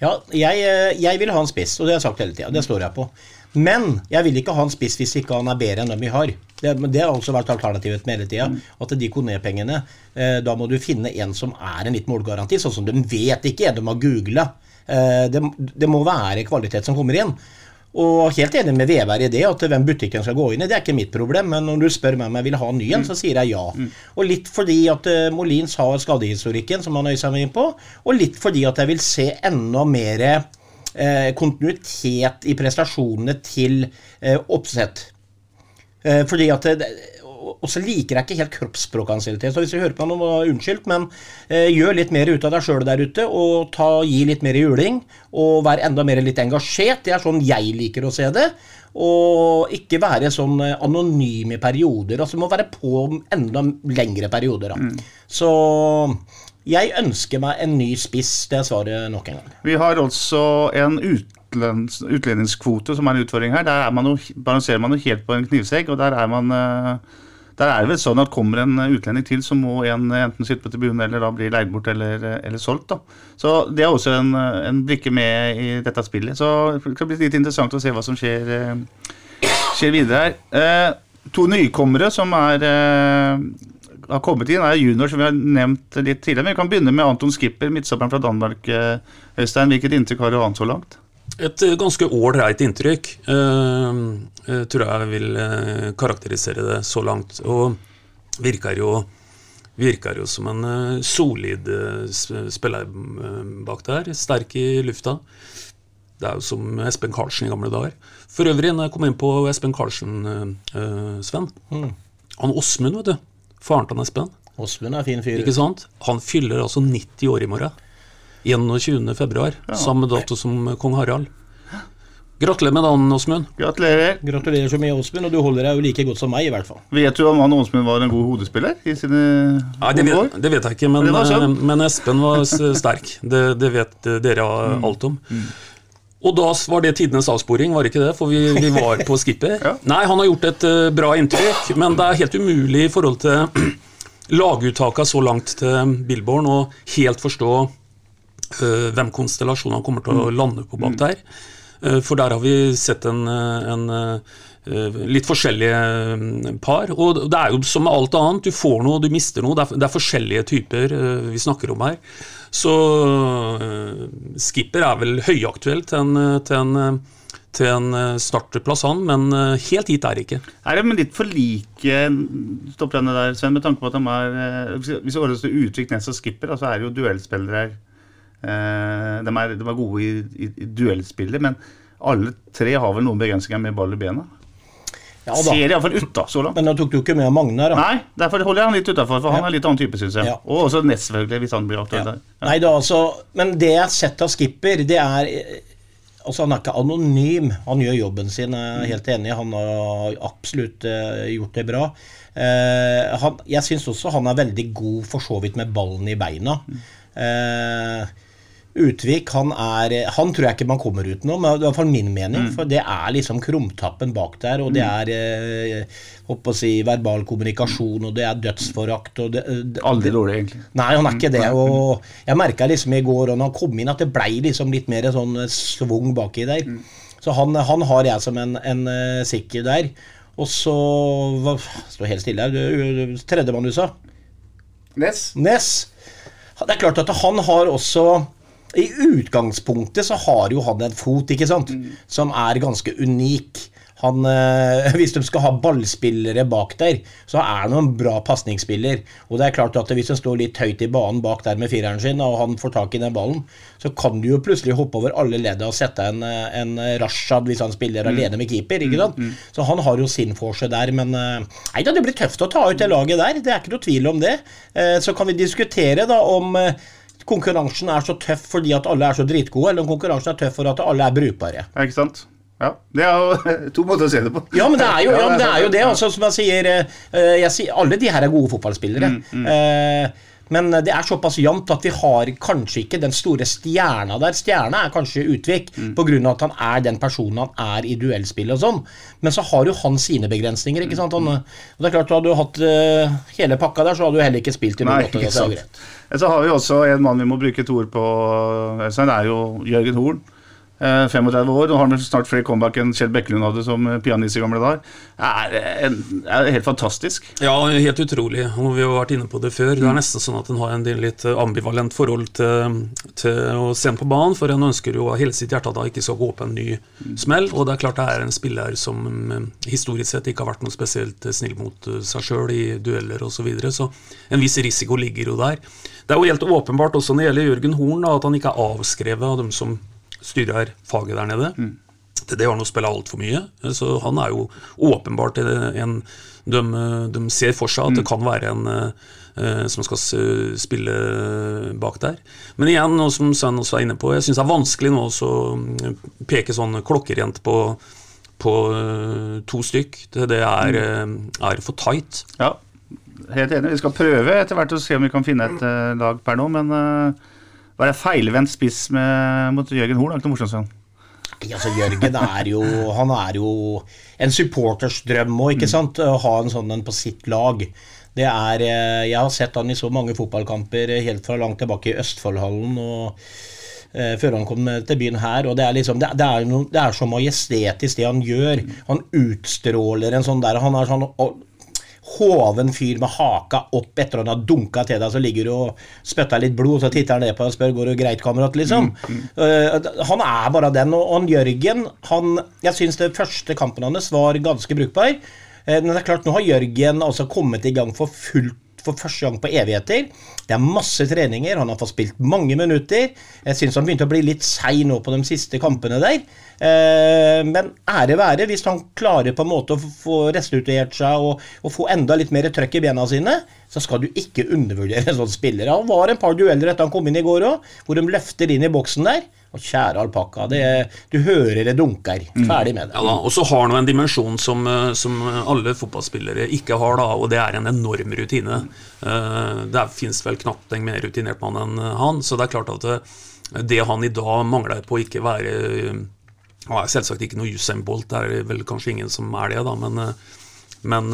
Ja, jeg, jeg vil ha en spiss, og det har jeg sagt hele tida. Det står jeg på. Men jeg vil ikke ha en spiss hvis ikke han er bedre enn dem vi har. Det, det har også vært alternativet med hele tida. Mm. At de Kone-pengene eh, Da må du finne en som er en litt målgaranti, sånn som de vet ikke, de har googla. Eh, det, det, må være kvalitet som kommer inn. Og helt enig med Veberg i det, at hvem butikken skal gå inn i, det er ikke mitt problem. Men når du spør meg om jeg vil ha en ny en, mm. så sier jeg ja. Mm. Og litt fordi at uh, Molins har skadehistorikken, som han øyser meg inn på, og litt fordi at jeg vil se enda mer Eh, kontinuitet i prestasjonene til eh, Oppsett. Eh, fordi at og, og så liker jeg ikke helt kroppsspråket hans hele tiden. Så hvis du hører på noe, unnskyld, men eh, gjør litt mer ut av deg sjøl der ute, og ta, gi litt mer juling. Og vær enda mer litt engasjert. Det er sånn jeg liker å se det. Og ikke være sånn eh, anonym i perioder. Altså må være på enda lengre perioder. Da. Så jeg ønsker meg en ny spiss. Det er svaret nok en gang.
Vi har også en utlends, utlendingskvote som er en utfordring her. Der er man jo, balanserer man jo helt på en knivsegg, og der er man eh, der er det vel sånn at kommer en utlending til, så må en enten sitte på tribunen eller da bli leid bort eller, eller solgt. da. Så det er også en, en brikke med i dette spillet. Så det kan bli litt interessant å se hva som skjer, eh, skjer videre her. Eh, to nykommere som er eh, har kommet inn, er junior, som vi har nevnt litt tidligere. Men vi kan begynne med Anton Skipper, midtstopperen fra Danmark. eh, Øystein, hvilket inntrykk har du annet så langt?
Et eh, ganske ålreit inntrykk, eh, eh, tror jeg vil karakterisere det så langt. Og virker jo, virker jo som en solid spiller bak der. Sterk i lufta. Det er jo som Espen Karlsen i gamle dager. For øvrig, når jeg kom inn på Espen Karlsen, Sven Han Åsmund, vet du. Faren til Espen.
Åsmund er fin fyr.
Ikke sant? Han fyller altså 90 år i morgen. 21. februar. Samme dato som kong Harald. Gratulerer med dagen, Åsmund.
Gratulerer.
Gratulerer så mye, Åsmund, og du holder deg jo like godt som meg, i hvert fall.
Vet du om han Åsmund var en god hodespiller i sine
Nei, det vet, det vet jeg ikke, men, eh, men Espen var sterk. Det, det vet dere
Mm.
alt om. Og da var det tidenes avsporing, var det ikke det? For vi, vi var på skipper.
Ja.
Nei, han har gjort et uh, bra inntrykk, men det er helt umulig i forhold til laguttaka så langt til Billborn å helt forstå uh, hvem konstellasjonen han kommer til å lande på bak der. Uh, for der har vi sett en, en litt forskjellige eh, par. Og det er jo som med alt annet, du får noe, du mister noe. Det er, det er forskjellige typer vi snakker om her. Så eh, Skipper er vel høyaktuell til en, eh, til en, eh, til en startplass, han, men helt hit er det ikke.
Er de litt for like stopperne der, Sven, med tanke på at de er Hvis årets det til Utvik, Ness og Skipper, så så er det jo duellspillere her. De er, de er gode i, i, i duellspillet, men alle tre har vel noen begrensninger med ball i bena.
Ja.
Ser iallfall ut, da, så langt.
Men da tok du ikke med Magnar, da.
Nei, derfor holder jeg han litt utafor, for han er litt annen type, syns jeg.
Ja.
Og også Ness, selvfølgelig, hvis han blir aktuell der. Ja.
Nei da, altså Men det jeg har sett av Skipper, det er eh, Altså, han er ikke anonym. Han gjør jobben sin, jeg er helt enig. Han har absolutt uh, gjort det bra. Uh, han, jeg syns også han er veldig god for så vidt med ballen i beina. Eh, Utvik, han er Han tror jeg ikke man kommer utenom, det er i hvert fall min mening. For det er liksom krumtappen bak der, og det er eh, si, verbal kommunikasjon, og det er dødsforakt og det, det,
Aldri dårlig, egentlig.
Nei, han er ikke det. Og jeg merka liksom i går og når han kom inn, at det blei liksom litt mer sånn svung baki der. Så han, han har jeg som en, en eh, sikker der. Og så Stå helt stille her. Tredjemann du sa?
Ness?
Ness. Det er klart at han har også I utgangspunktet så har jo han en fot, ikke sant, som er ganske unik. Han, eh, hvis de skal ha ballspillere bak der, så er han en bra pasningsspiller. Og det er klart at hvis han står litt høyt i banen bak der med fireren sin, og han får tak i den ballen, så kan du jo plutselig hoppe over alle leddene og sette en, eh, en Rashad hvis han spiller alene med keeper. ikke sant? Så han har jo sin forse der, men eh, Nei da, det blir tøft å ta ut det laget der. Det er ikke noe tvil om det. Eh, Så kan vi diskutere da om konkurransen er så tøff fordi at alle er så dritgode, eller om konkurransen er tøff for at alle er brukbare.
Ja, ikke sant? Ja. Det er jo to måter å se det på.
Ja, men det er jo, ja, men det, er jo det. Altså, som jeg sier, eh, jeg sier Alle de her er gode fotballspillere. Eh, men det er såpass jevnt at vi har kanskje ikke den store stjerna der. Stjerna er kanskje Utvik på grunn av at han er den personen han er i duellspill og sånn. Men så har jo han sine begrensninger. ikke sant? Han, og det er klart, Hadde du hatt uh, hele pakka der, så hadde du heller ikke spilt i
Nei,
08.
ikke
det
sant.
greit.
Så har vi også en mann vi må bruke et ord på. Øystein, Det er jo Jørgen Horn. Eh, 35 år og har vel snart flere comeback enn Kjell Bekkelund hadde som eh, pianist i gamle dager. Er, en, er helt fantastisk.
Ja, helt utrolig. Og vi har vært inne på det før. Det er nesten sånn at en har en del litt ambivalent forhold til, til å se ham på banen, for en ønsker jo av hele sitt hjerte at han ikke skal gå på en ny smell. Og det er klart det er en spiller som eh, historisk sett ikke har vært noe spesielt snill mot eh, seg sjøl i dueller osv. Så, videre. så en viss risiko ligger jo der. Det er jo helt åpenbart også når det gjelder Jørgen Horn, at han ikke er avskrevet av dem som styrer faget der nede. til det har han jo spilt altfor mye. Så han er jo åpenbart en de, de ser for seg at det kan være en uh, som skal spille bak der. Men igjen, noe som Svein også er inne på, jeg syns det er vanskelig nå å peke sånn klokkerent på, på uh, to stykk. Det, det er, uh, er, for tight.
Ja, helt enig. Vi skal prøve etter hvert å se om vi kan finne et lag per nå, men være feilvendt spiss med, mot Jørgen Horn er ikke noe morsomt. Sånn.
Altså, Jørgen er jo Han er jo en supporters drøm òg, ikke mm. sant? Å ha en sånn en på sitt lag. Det er eh, Jeg har sett han i så mange fotballkamper eh, helt fra langt tilbake i Østfoldhallen. og eh, før han kom til byen her. og Det er liksom, det, det, er, noe, det er så majestetisk, det han gjør. Han utstråler en sånn der Han er sånn hoven fyr med haka opp etter han har dunka til deg, så ligger du og spytter litt blod, så titter han ned på deg og spør går det greit, kamerat, liksom. Mm, mm. Uh, han er bare den. Og, han Jørgen, han Jeg syns det første kampen hans var ganske brukbar. Uh, men det er klart, nå har Jørgen altså kommet i gang for fullt for første gang på evigheter. Det er masse treninger, han har fått spilt mange minutter. Jeg syns han begynte å bli litt seig nå på de siste kampene der. Eh, men ære være hvis han klarer på en måte å få restituert seg og, og få enda litt mer trøkk i bena sine, så skal du ikke undervurdere en sånn spiller. Han var en par dueller etter han kom inn i går òg, hvor de løfter inn i boksen der. Og kjære alpakka, du hører det dunker. Mm. Ferdig med det.
Ja Og så har han en dimensjon som, eh, som, alle fotballspillere ikke har, da, og det er en enorm rutine. Uh, det fins vel knapt en mer rutinert mann enn han, så det er klart at det, det han i dag mangler på å ikke være Han er selvsagt ikke noe Usain Bolt, det er vel kanskje ingen som er det, da, men men,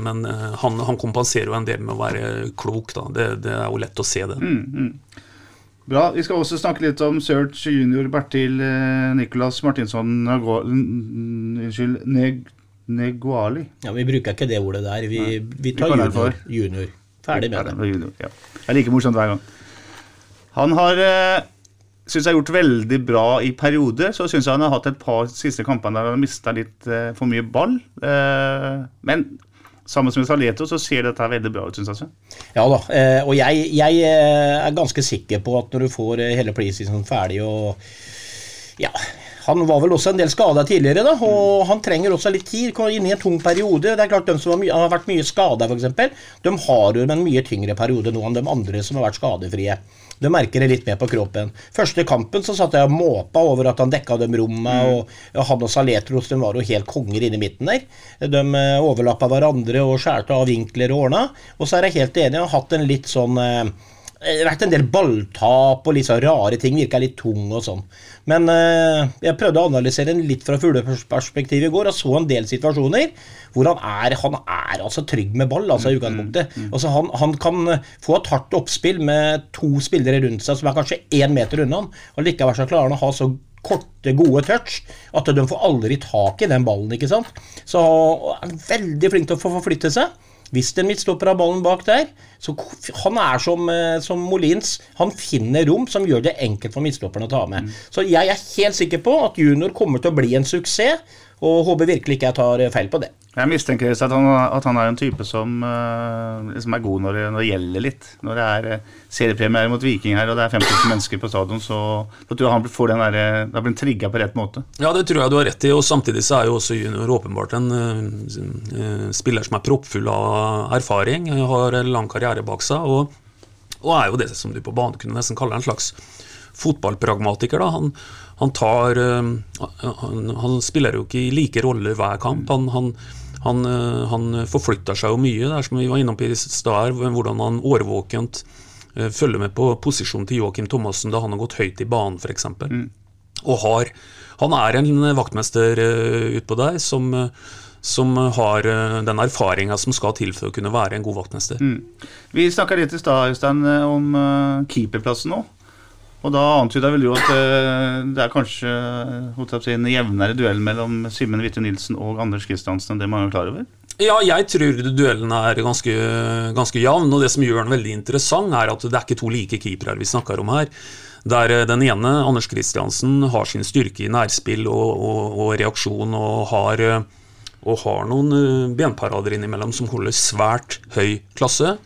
men han, han, kompenserer jo en del med å være klok. Da. Det, det er jo lett å se det.
Mm, mm. Bra. Vi skal også snakke litt om Search junior Bertil eh, Nicolas Martinsson Unnskyld, Neg Neguali.
Ja, Vi bruker ikke det ordet der. Vi, vi tar vi junior, junior. Ferdig med det.
Junior, ja. Det er like morsomt hver gang. Han har eh, syns jeg har gjort veldig bra i perioder. Så syns jeg han har hatt et par siste kamper der han har mista litt eh, for mye ball. Eh, men Sammen med Saleto så ser dette veldig bra ut, syns jeg.
Ja da, eh, og jeg, jeg, eh, er ganske sikker på at når du får eh, hele preseason ferdig og ja, han var vel også en del skada tidligere, da, og han trenger også litt tid. Inn i en tung periode. Det er klart De som har, har vært mye skada, f.eks., de har jo en mye tyngre periode nå enn de andre som har vært skadefrie. Du merker det litt mer på kroppen. Første kampen så satt jeg og måpa over at han dekka dem rommet, mm. og han og Saletros de var jo helt konger inne i midten der. De eh, overlappa hverandre og skjærte av vinkler og ordna. Og så er jeg helt enig, jeg har hatt en litt sånn eh, vært en del balltap og litt så rare ting. Virka litt tung og sånn. Men eh, jeg prøvde å analysere den litt fra fugleperspektiv i går og så en del situasjoner hvor han er, han er altså trygg med ball, altså i mm, utgangspunktet. Mm, mm. Altså, han, han, kan få et hardt oppspill med to spillere rundt seg som er kanskje én meter unna han, og likevel så klarer han å ha så korte, gode touch at de får aldri tak i den ballen. ikke sant? Så han er veldig flink til å få forflytte seg. Hvis en midtstopper har ballen bak der, så Han er som, eh, som, Molins. Han finner rom som gjør det enkelt for midtstopperen å ta med. Mm. Så jeg er helt sikker på at junior kommer til å bli en suksess, og håper virkelig ikke jeg tar feil på det.
Jeg mistenker at han, at han er en type som, uh, som er god når det, når det, gjelder litt. Når det er uh, seriepremiere mot Viking her, og det er 5000 mennesker på stadion, så, så tror jeg han får den der, eh, da blir han trigga på rett måte.
Ja, det tror jeg du har rett i, og samtidig så er jo også junior åpenbart en uh, spiller som er proppfull av erfaring, har en lang karriere bak seg, og, og er jo det som du på banen kunne nesten kalle en slags fotballpragmatiker. da, han han tar han, han, spiller jo ikke i like roller hver kamp. Han, han, han, eh, han forflytter seg jo mye. Det er som vi var innom på i stad, hvordan han årvåkent eh, følger med på posisjonen til Joakim Thomassen da han har gått høyt i banen, f.eks. Mm. Og har, han er en vaktmester utpå der som, som har den erfaringa som skal til for å kunne være en god vaktmester. Mm.
Vi snakka litt i stad Øystein, om keeperplassen nå. Og da antyda vel du at eh, det er kanskje si, en jevnere duell mellom Simen Witte Nilsen og Anders Kristiansen enn det mange er klar over?
Ja, jeg tror duellen er ganske, ganske jevn. Og det som gjør den veldig interessant, er at det er ikke to like keepere vi snakker om her. Der eh, den ene, Anders Kristiansen, har sin styrke i nærspill og, og, og reaksjon og har, og har noen eh, benparader innimellom som holder svært høy klasse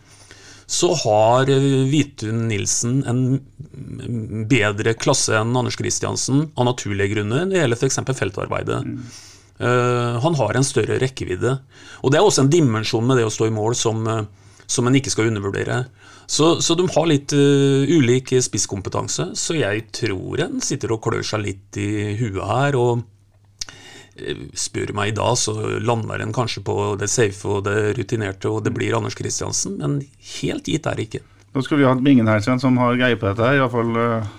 så har eh, Nilsen en mm, bedre klasse enn Anders Kristiansen av naturlige grunner. Det gjelder f.eks. feltarbeidet. Eh, han har en større rekkevidde. Og det er også en dimensjon med det å stå i mål som, eh, som en ikke skal undervurdere. Så, så de har litt uh, ulik spisskompetanse, så jeg tror en sitter og klør seg litt i huet her. og Spør meg i dag, så lander en kanskje på det safe og det rutinerte, og det blir Anders Kristiansen, men helt gitt er det ikke.
Nå skulle vi hatt Bingen her, Sven, som har greie på dette her. Iallfall uh,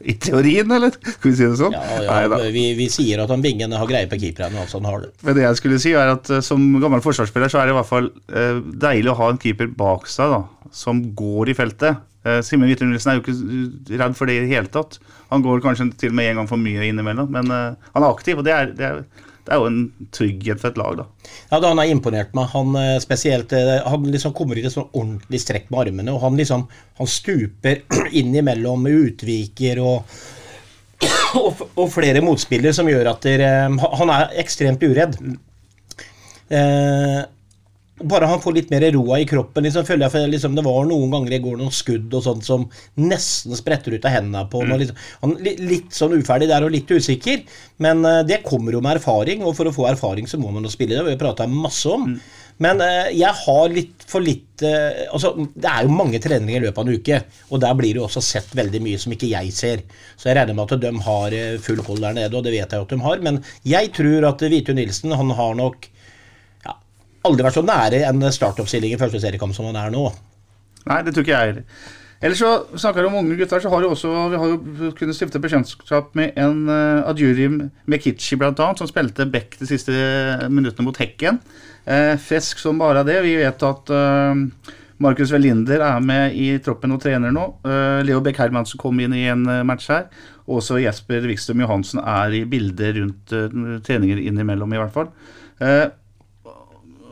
i teorien, eller? Skal vi si det sånn?
Ja, ja, vi, vi sier at han Bingen har greie på keeperne, altså han har det.
Men det jeg skulle si er at eh, Som gammel forsvarsspiller så er det i hvert fall eh, deilig å ha en keeper bak seg da, som går i feltet. Eh, Simen Hvitun Nilsen er jo ikke redd for det i det hele tatt. Han går kanskje til og med en gang for mye innimellom, men eh, han er aktiv, og det er, det, er, det er jo en trygghet for et lag. da.
Ja, da Han har imponert meg. Han eh, spesielt, han liksom kommer i et sånn ordentlig strekk med armene, og han liksom han stuper innimellom utviker og, og, og flere motspillere som gjør at der, han er ekstremt uredd. Eh, bare han får litt mer roa i kroppen. liksom føler jeg for liksom, Det var noen ganger i går noen skudd og sånt som nesten spretter ut av hendene på ham. Liksom, han Litt sånn uferdig der og litt usikker, men uh, det kommer jo med erfaring. Og for å få erfaring så må man jo spille det, og vi har prata masse om. Men uh, jeg har litt for litt uh, altså, Det er jo mange treninger i løpet av en uke, og der blir det jo også sett veldig mye som ikke jeg ser. Så jeg regner med at de har full hold der nede, og det vet jeg at de har. Men jeg tror at Hvitu Nilsen han har nok aldri vært så nære en startoppstilling i første seriekamp som han er nå.
Nei, det tror ikke jeg heller. Ellers så snakker vi om unge gutter, så har vi også vi har jo kunnet stifte bekjentskap med en uh, Adjurim Mekichi annet, som spilte back de siste minuttene mot Hekken. Uh, fresk som bare det. Vi vet at uh, Markus Velinder er med i troppen og trener nå. Uh, Leo Beck Hermansen kom inn i en eh, match her. Også Jesper Wikstrøm Johansen er i bildet rundt uh, treninger innimellom, i hvert fall. Eh,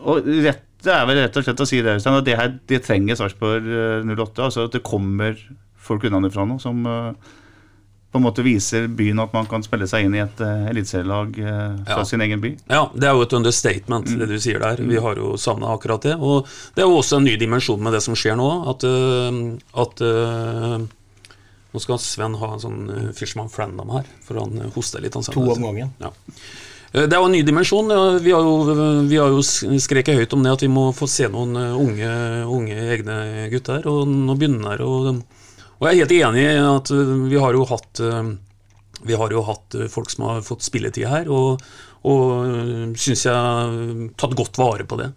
og rett, det er vel rett og slett å si det, Øystein, at det, her, det trenger Sarpsborg eh, 08. Altså at det kommer folk unnafra nå som eh, på en måte viser byen at man kan spille seg inn i et uh, eliteserielag uh, fra
Ja.
sin egen by.
Ja, det er jo et understatement,
Mm.
det du sier der. Vi har jo savna akkurat det. Og det er jo også en ny dimensjon med det som skjer nå. At, uh, at uh, Nå skal Sven ha en sånn Fishman Frandam her, for han hoster litt. Han
To om gangen.
Ja. Eh, Det er jo en ny dimensjon. Vi har jo, vi har jo skreket høyt om det at vi må få se noen eh, unge, unge egne gutter. Og nå begynner det å Og jeg er helt enig i at eh, vi har jo hatt Vi har jo hatt folk som har fått spilletid her, og, og syns jeg har tatt godt vare på det.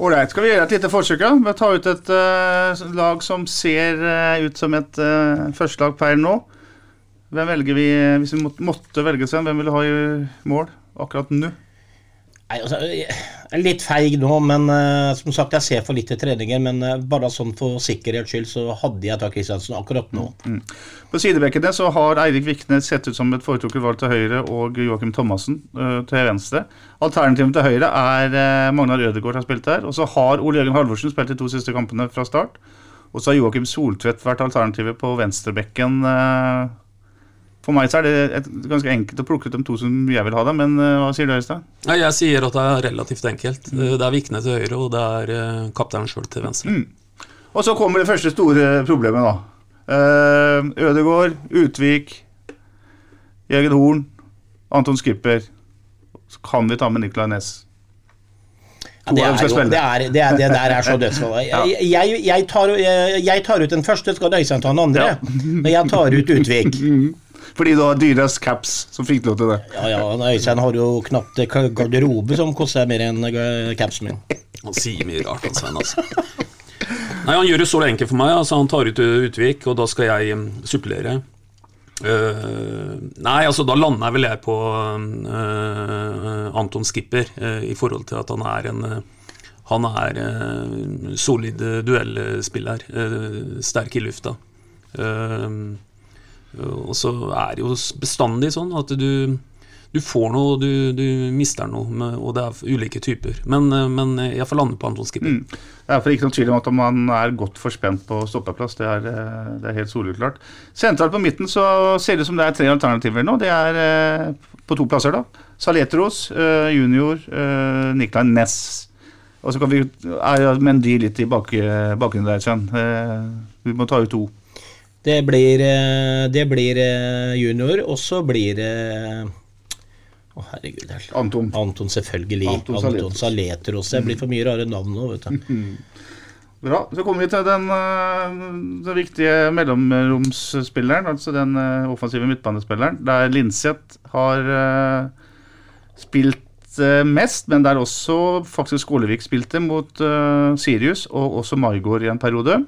Ålreit, skal vi gjøre et lite forsøk? da? Vi tar ut et uh, lag som ser uh, ut som et uh, førstelag per nå. Hvem velger vi, Hvis vi måtte velge, Sven, hvem vil du ha i mål akkurat nå?
Nei, altså, jeg er litt feig nå, men uh, som sagt, jeg ser for lite treninger. Men uh, bare sånn for sikkerhets skyld så hadde jeg tatt Kristiansen akkurat nå.
På sidebekkene så har Eirik Viknes sett ut som et foretrukket valg til høyre og Joakim Thomassen uh, til venstre. Alternativet til høyre er Magnar Ødegaard har spilt der. Og så har Ole Jørgen Halvorsen spilt de to siste kampene fra start. Og så har Joakim Soltvedt vært alternativet på venstrebekken. Eh. for meg så er det et, ganske enkelt å plukke ut de to som jeg vil ha dem, men eh, hva sier du, Øystein?
Nei, Jeg sier at det er relativt enkelt. Mm. Det er Vikne til høyre, og det er uh, kapteinen sjøl til venstre.
Og så kommer det første store problemet, da. Uh, Ødegård, Utvik, Jørgen Horn, Anton Skipper. Så kan vi ta med Nicolay Næss.
Ja, det, er jo, det, er, det, er, det der er så dødsfall. Jeg, jeg, jeg, tar, jeg, jeg tar ut den første, skal Øystein ta den andre. Men jeg tar ut Utvik.
Fordi du har dyrest caps som fikk lov til det.
Ja, ja, Øystein har jo knapt eh, garderobe som koster mer enn eh, capsen min.
Han sier mye rart, han Svein, altså. Nei, Han gjør det så enkelt for meg. altså Han tar ut uh, Utvik, og da skal jeg um, supplere. Uh, nei, altså da lander jeg vel jeg på uh, Anton Skipper, uh, i forhold til at han er en uh, Han er uh, solid uh, duellspiller. uh, sterk i lufta. Eh, og så er det jo bestandig sånn at du du får noe, du, du mister noe, med, og det er ulike typer. Men, eh, men jeg får lande på Anton Skipper.
Det er for ikke noen tvil om at man er godt forspent på stoppeplass. Det er, eh, det er helt soleklart. Sentralt på midten så ser det ut som det er tre alternativer nå. Det er eh, på to plasser, da. Saletros, junior, Niklai Næss. Og så kan vi er Mendy litt i bak, bakgrunnen der, Svein. Vi må ta ut to.
Det blir, eh, det blir eh, junior, og så blir det Å, herregud. er-
Anton.
Anton, selvfølgelig.
Anton
Anton,
Saletros.
Det blir for mye rare navn nå, vet du.
Bra. Så kommer vi til den, eh, den viktige mellomromsspilleren, altså den eh, offensive midtbanespilleren, der Linseth har eh, spilt eh, mest, men der også faktisk Skålevik spilte mot eh, Sirius, og også Maigård i en periode.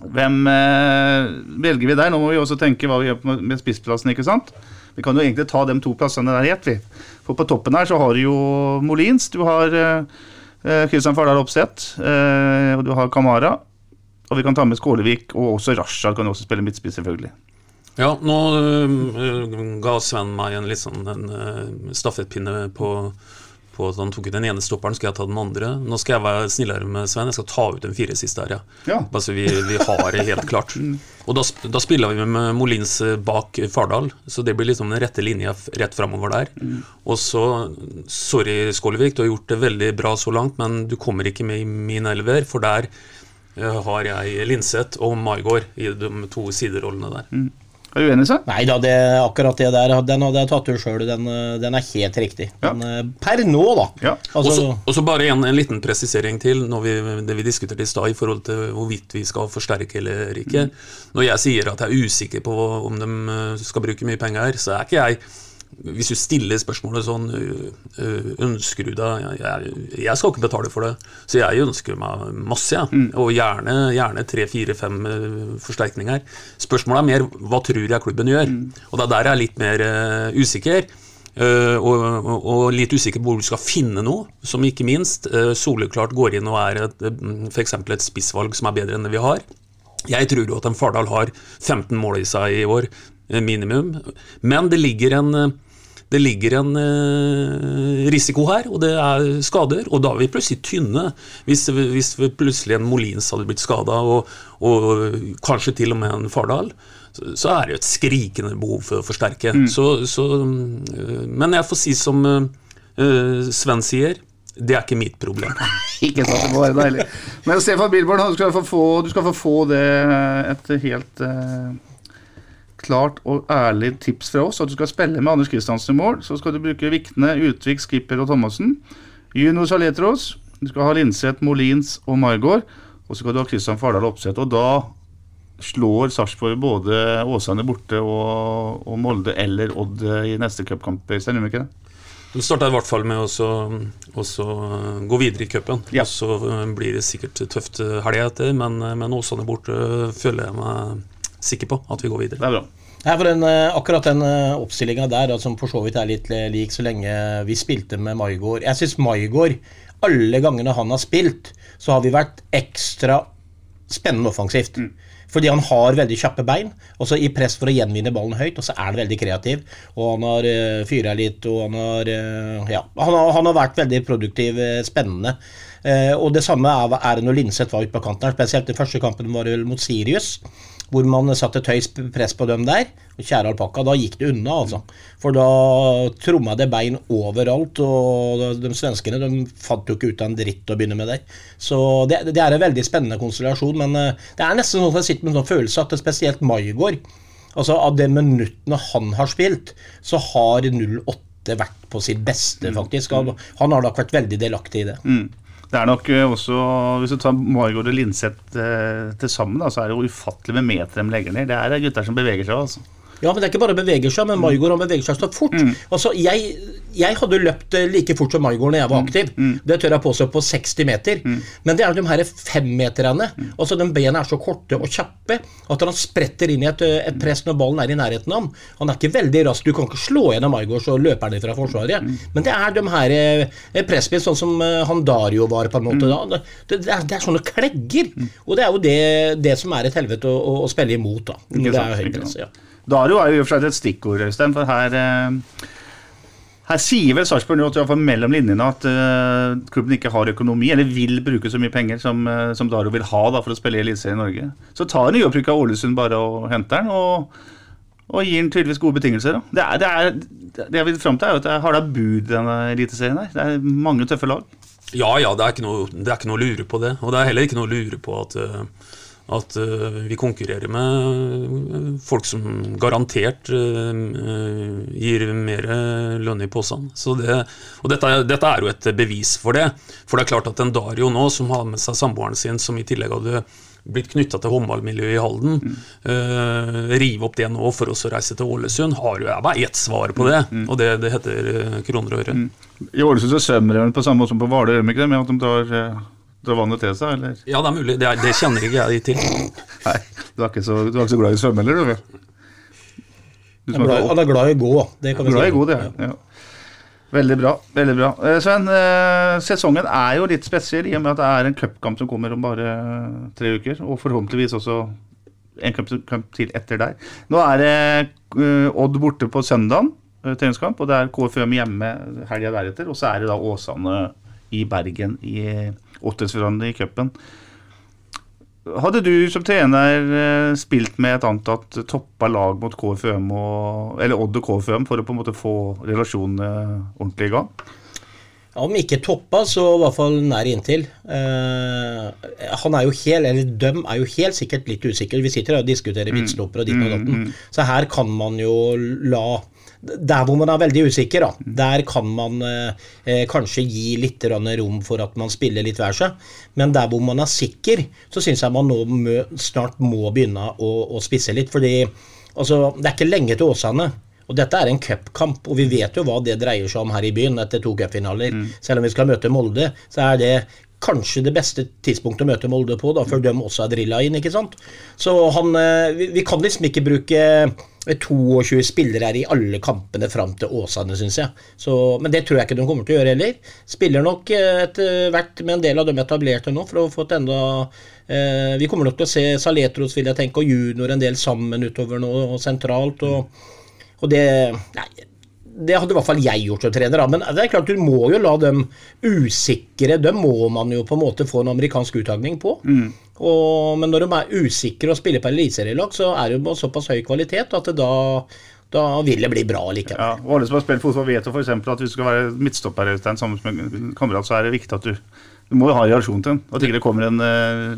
Hvem eh, velger vi der? Nå må vi også tenke hva vi gjør med, spissplassen, ikke sant? Vi kan jo egentlig ta de to plassene der i vi. For på toppen her så har du jo Molins, du har eh, eh, Kristian Fardal Opseth, og du har Kamara. Og vi kan ta med Skålevik, og også Rashad kan også spille midtspiss, selvfølgelig.
Ja, nå øh, ga Sven meg en litt sånn en, øh, stafettpinne på, på at han tok ut den ene stopperen, skal jeg ta den andre. Nå skal jeg være snillere med Svein, jeg skal ta ut den fire siste her, ja.
Ja.
Bare så vi, vi har det helt klart. Og da, da spiller vi med Molins øh, bak Fardal, så det blir liksom den rette linja rett framover der. Og så, sorry Skålevik, du har gjort det veldig bra så langt, men du kommer ikke med i min elver, for der øh, har jeg Linseth og Maigård i de to siderollene der.
Er du enig, Svein?
Nei da, det, akkurat det der den hadde jeg tatt ut sjøl. Den, eh, den er helt riktig.
Ja.
Men eh, per nå, da.
Ja.
Og
Altså,
så- Og så bare en, en liten presisering til når vi, det vi diskuterte i stad i forhold til hvorvidt vi skal forsterke eller ikke. Når jeg sier at jeg er usikker på om de eh, skal bruke mye penger, så er ikke jeg Hvis du stiller spørsmålet sånn øh, øh, Ønsker du deg jeg, jeg, skal ikke betale for det, så jeg ønsker meg masse, jeg. Og gjerne, gjerne tre, fire, fem øh, forsterkninger. Spørsmålet er mer hva tror jeg klubben gjør? Og det er der jeg er litt mer uh, usikker. Uh, og, og, litt usikker på hvor du skal finne noe, som ikke minst uh, soleklart går inn og er eksempel et spissvalg som er bedre enn det vi har. Jeg tror jo at en Fardal har 15 mål i seg i år, minimum. Men det ligger en det ligger en eh, risiko her, og det er skader. Og da er vi plutselig tynne. Hvis, hvis plutselig en Molins hadde blitt skada, og, og kanskje til og med en Fardal, så, er det jo et skrikende behov for å forsterke. Så, så, eh, men jeg får si som eh, Sven sier, det er ikke mitt problem.
Ikke sant, det må være deilig. Men Stefan Bilborn, du skal få få, du skal få, få det et helt klart og ærlig tips fra oss. At du skal spille med Anders Kristiansen i mål. Så skal du bruke Vikne, Utvik, Skipper og Thomassen. Juno Saletros. Du skal ha Linseth, Molins og Margaard. Og så skal du ha Kristian Fardal Opseth. Og da slår Sarpsborg både Åsane borte og, og Molde eller Odd i neste cupkamp. Øystein, gjør de ikke det?
De starta i hvert fall med å gå videre i cupen.
Ja.
Og så blir det sikkert tøft helg etter, men, men Åsane borte føler jeg meg sikker på at vi går videre.
Det er bra.
Nei, for den, eh, akkurat den uh, oppstillinga der, da, som for så vidt er litt eh, lik så lenge vi spilte med Maigård Jeg syns Maigård, alle gangene han har spilt, så har vi vært ekstra spennende offensivt. Fordi han har veldig kjappe bein, og så i press for å gjenvinne ballen høyt, og så er han veldig kreativ. Og han har uh, fyra litt, og han har uh, Ja, han har, han har vært veldig produktiv, eh, spennende. Uh, og det samme er, er det når Linseth var ute på kanten her, spesielt den første kampen var vel mot Sirius. Hvor man satte et høyt press på dem der. Og kjære alpakka, da gikk det unna, altså. For da tromma det bein overalt, og de svenskene de fant jo ikke ut av en dritt å begynne med der. Så det, det er en veldig spennende konstellasjon, men eh, det er nesten sånn at jeg sitter med en sånn følelse at det spesielt Maigård Altså Av de minuttene han har spilt, så har 08 vært på sitt beste, faktisk. Han, han har nok vært veldig delaktig i det.
Mm. Det er nok eh, også, Hvis du tar Margaard og Linseth eh, til sammen, da, så er det jo ufattelig med meter de legger ned. Det er gutter som beveger seg. altså.
Ja, men det er ikke bare beveger seg, men Maigård han beveger seg så fort. Altså, jeg, jeg hadde løpt eh, like fort som Maigård når jeg var aktiv. Det tør jeg påstå på 60 meter. Men det er de her femmeterne. Altså, de bena er så korte og kjappe at han spretter inn i et, eh, et press når ballen er i nærheten av ham. Han er ikke veldig rask. Du kan ikke slå gjennom Maigård, så løper han fra forsvaret. Men det er de her eh, presspill, sånn som han Dario var på en måte da. Det, det, er, det er sånne klegger. Og det er jo det, det som er et helvete å, å, å spille imot, da. Når det er
ikke
press. Ja.
Dario er jo i og for seg et stikkord, Øystein. For her eh, her sier vel Sarpsborg nå, fall mellom linjene, at eh, klubben ikke har økonomi, eller vil bruke så mye penger som, uh, som Dario vil ha da, for å spille i Eliteserien i Norge. Så tar han av Ålesund bare og henter han, og, og gir han tydeligvis gode betingelser. Da. Det, er, det, er, det jeg vil fram til, er at det er harda bud denne Eliteserien her. Det er mange tøffe lag.
Ja, ja, det er, noe, det er ikke noe å lure på det. Og det er heller ikke noe å lure på at, eh, at eh, vi konkurrerer med eh, folk som garantert eh, gir mer lønn i posen. Det, og dette, dette er jo et bevis for det. For det er klart at en Dario nå, som har med seg samboeren sin, som i tillegg hadde blitt knytta til håndballmiljøet i Halden, eh, rive opp det nå for oss å reise til Ålesund, har jo bare ett svar på det, og det, det heter kroner og øre.
I Ålesund så svømmer de på samme måte som på Hvaler, gjør de ikke det? Med at de drar, eh, drar vannet til seg, eller?
Ja, det er mulig. Det, er, det kjenner ikke jeg til.
Nei, du er ikke så, du er ikke så glad i å svømme, heller, Du, du
Han er glad, han er glad i å gå, det kan vi
glad
si.
i god, det. Ja. Veldig bra. veldig bra. Eh, Sven, eh, sesongen er jo litt spesiell i og med at det er en cupkamp som kommer om bare eh, tre uker. Og forhåpentligvis også en cupkamp til etter der. Nå er det eh, Odd borte på søndagen, eh, treningskamp, og det er KFUM hjemme helga deretter. Og så er det da Åsane i Bergen i åttedelsfinalen i cupen. Hadde du som trener eh, spilt med et antatt toppa lag mot KFUM, og, eller Odd og KFUM, for å på en måte få relasjonene ordentlig i gang?
Ja, Om ikke toppa, så i hvert fall nær inntil. Eh, han er jo helt, eller Døm er jo helt sikkert litt usikker. Vi sitter her og diskuterer midtstopper og ditt og datten. Så her kan man jo la Der hvor man er veldig usikker, da, der kan man eh, eh, kanskje gi litt rom for at man spiller litt hver seg. Men der hvor man er sikker, så syns jeg man nå mø, snart må begynne å, å spisse litt. fordi altså, det er ikke lenge til Åsane. Og dette er en cupkamp, og vi vet jo hva det dreier seg om her i byen etter to cupfinaler. Selv om vi skal møte Molde, så er det kanskje det beste tidspunktet å møte Molde på, da, før de også er drilla inn. ikke sant? Så han, eh, vi, vi kan liksom ikke bruke 22 spillere i alle kampene fram til Åsane, syns jeg. Så, men det tror jeg ikke de kommer til å gjøre heller. Spiller nok eh, etter hvert med en del av dem etablerte nå, for å få et enda eh, Vi kommer nok til å se Saletros, vil jeg tenke, og junior en del sammen utover nå, og sentralt. og og det Nei, det hadde i hvert fall jeg gjort som trener. Men det er klart, du må jo la dem usikre Dem må man jo på en måte få en amerikansk uttagning på. Og, men når de er usikre og spiller på eliteserielag, så er det jo såpass høy kvalitet at da, da vil det bli bra likevel.
Ja, og alle som har spilt fotball, vet jo f.eks. at hvis du skal være midtstopper Øystein, sammen med kamerat, så er det viktig at du du må jo ha reaksjon til den. At ikke det kommer en uh,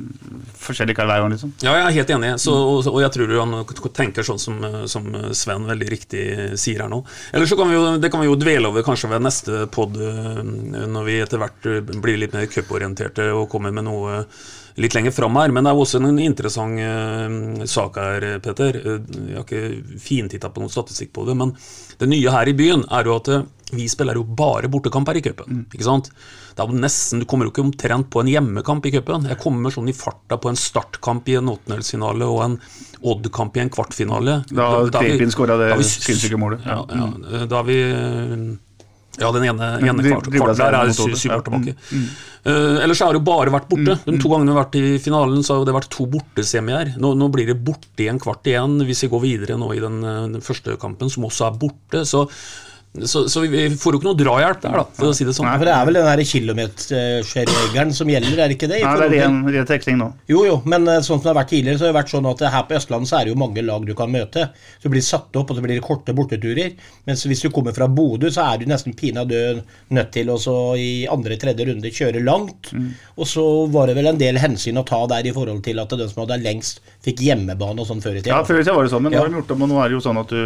forskjellig kar hver gang. liksom.
Ja, jeg er helt enig, så, og, og jeg tror han tenker sånn som, som Sven veldig riktig sier her nå. Eller så kan vi jo, det kan vi jo dvele over kanskje ved neste pod, når vi etter hvert blir litt mer cuporienterte og kommer med noe litt lenger fram her. Men det er også en interessant uh, sak her, Peter. Jeg har ikke fintitta på noen statistikk på det, men det nye her i byen er jo at vi spiller jo bare bortekamper i cupen. sant? Det er jo nesten, Du kommer jo ikke omtrent på en hjemmekamp i cupen. Jeg kommer sånn i farta på en startkamp i en åttendelsfinale og en Odd-kamp i en kvartfinale.
Da
vi-
Krepin skåra det
da har vi-
sinnssyke målet.
Ja, ja, da har vi Ja, den ene, ene
de-
kvart, kvart der er syv år tilbake. Eh, ellers har det jo bare vært borte. De to gangene vi har vært i finalen, så har det vært to bortesemier. Nå, nå blir det borte i en kvart igjen hvis vi går videre nå i den, eh, den første kampen, som også er borte. Så, så, så vi, vi får jo ikke noe drahjelp der, da, for å si det sånn.
Nei, For det er vel den der kilometerregelen som gjelder, er det ikke det? i
Nei, det er ren, ren nå.
Jo, jo, men eh, sånn som det har vært tidligere, så har det vært sånn at her på Østlandet så er det jo mange lag du kan møte. Så det blir satt opp, og så blir det korte borteturer. Mens hvis du kommer fra Bodø, så er du nesten pinadø nødt til å så i andre-tredje runde kjøre langt. Og så var det vel en del hensyn å ta der i forhold til at den som hadde lengst, fikk hjemmebane og sånn før i tida.
Ja, Før i tida var det sånn, men nå
Ja.
har de gjort om, og nå er det jo sånn at du,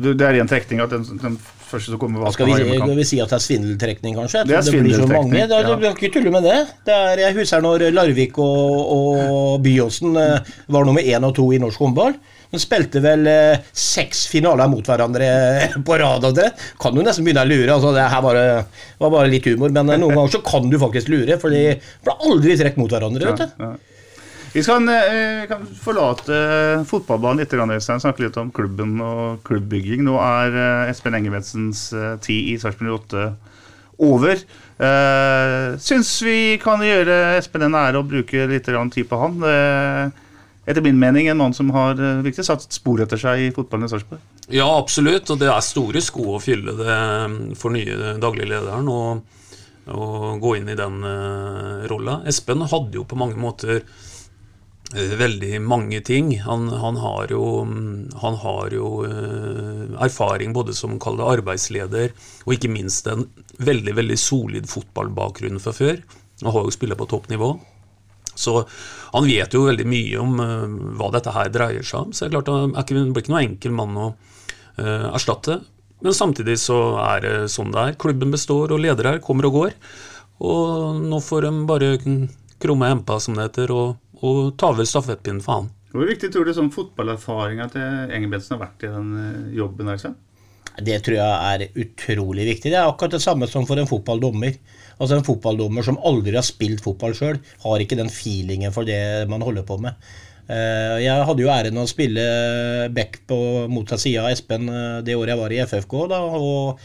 du Det er ren trekning at den, den første som kommer,
Skal vi, skal vi si at det er svindeltrekning, kanskje?
Det er svindeltrekning.
Det,
ja.
Du kan ikke tulle med det. det er, jeg husker når Larvik og, og Byåsen eh, var nummer én og to i norsk håndball. De spilte vel eh, seks finaler mot hverandre på rad. og det Kan du nesten begynne å lure. altså Det her var, var bare litt humor, men eh, noen ganger så kan du faktisk lure. For de ble aldri trukket mot hverandre. vet du.
Ja. Vi skal, eh, kan forlate fotballbanen litt, Øystein, snakke litt om klubben og klubbbygging. Nå er eh, Espen Engebetsens eh, tid i Sarpsborg 8 over. Eh, Syns vi kan gjøre Espen en ære å bruke litt tid på han. Eh, etter min mening en mann som har uh, virkelig satt spor etter seg i fotballen i Sarpsborg.
Ja, absolutt. Og det er store sko å fylle det for nye dagliglederen. å gå inn i den uh, rolla. Espen hadde jo på mange måter eh, veldig mange ting. Han, han har jo, han har jo eh, erfaring både som arbeidsleder, og ikke minst en veldig veldig solid fotballbakgrunn fra før. Han har jo spilt på toppnivå. Så han vet jo veldig mye om eh, hva dette her dreier seg om. Så det er klart han blir ikke noen enkel mann å eh, erstatte. Men samtidig så er det sånn det er. Klubben består, og ledere her kommer og går. Og nå får de bare krumme empa, som det heter, og, og ta over stafettpinnen for han.
Hvor viktig tror du sånn fotballerfaringa til Engebretsen har vært i den eh, jobben? der, sånn?
Det tror jeg er utrolig viktig. Det er akkurat det samme som for en fotballdommer. Altså En fotballdommer som aldri har spilt fotball sjøl, har ikke den feelingen for det man holder på med. Eh, jeg hadde jo æren av å spille back på motsatt side av Espen eh, det året jeg var i FFK. da, og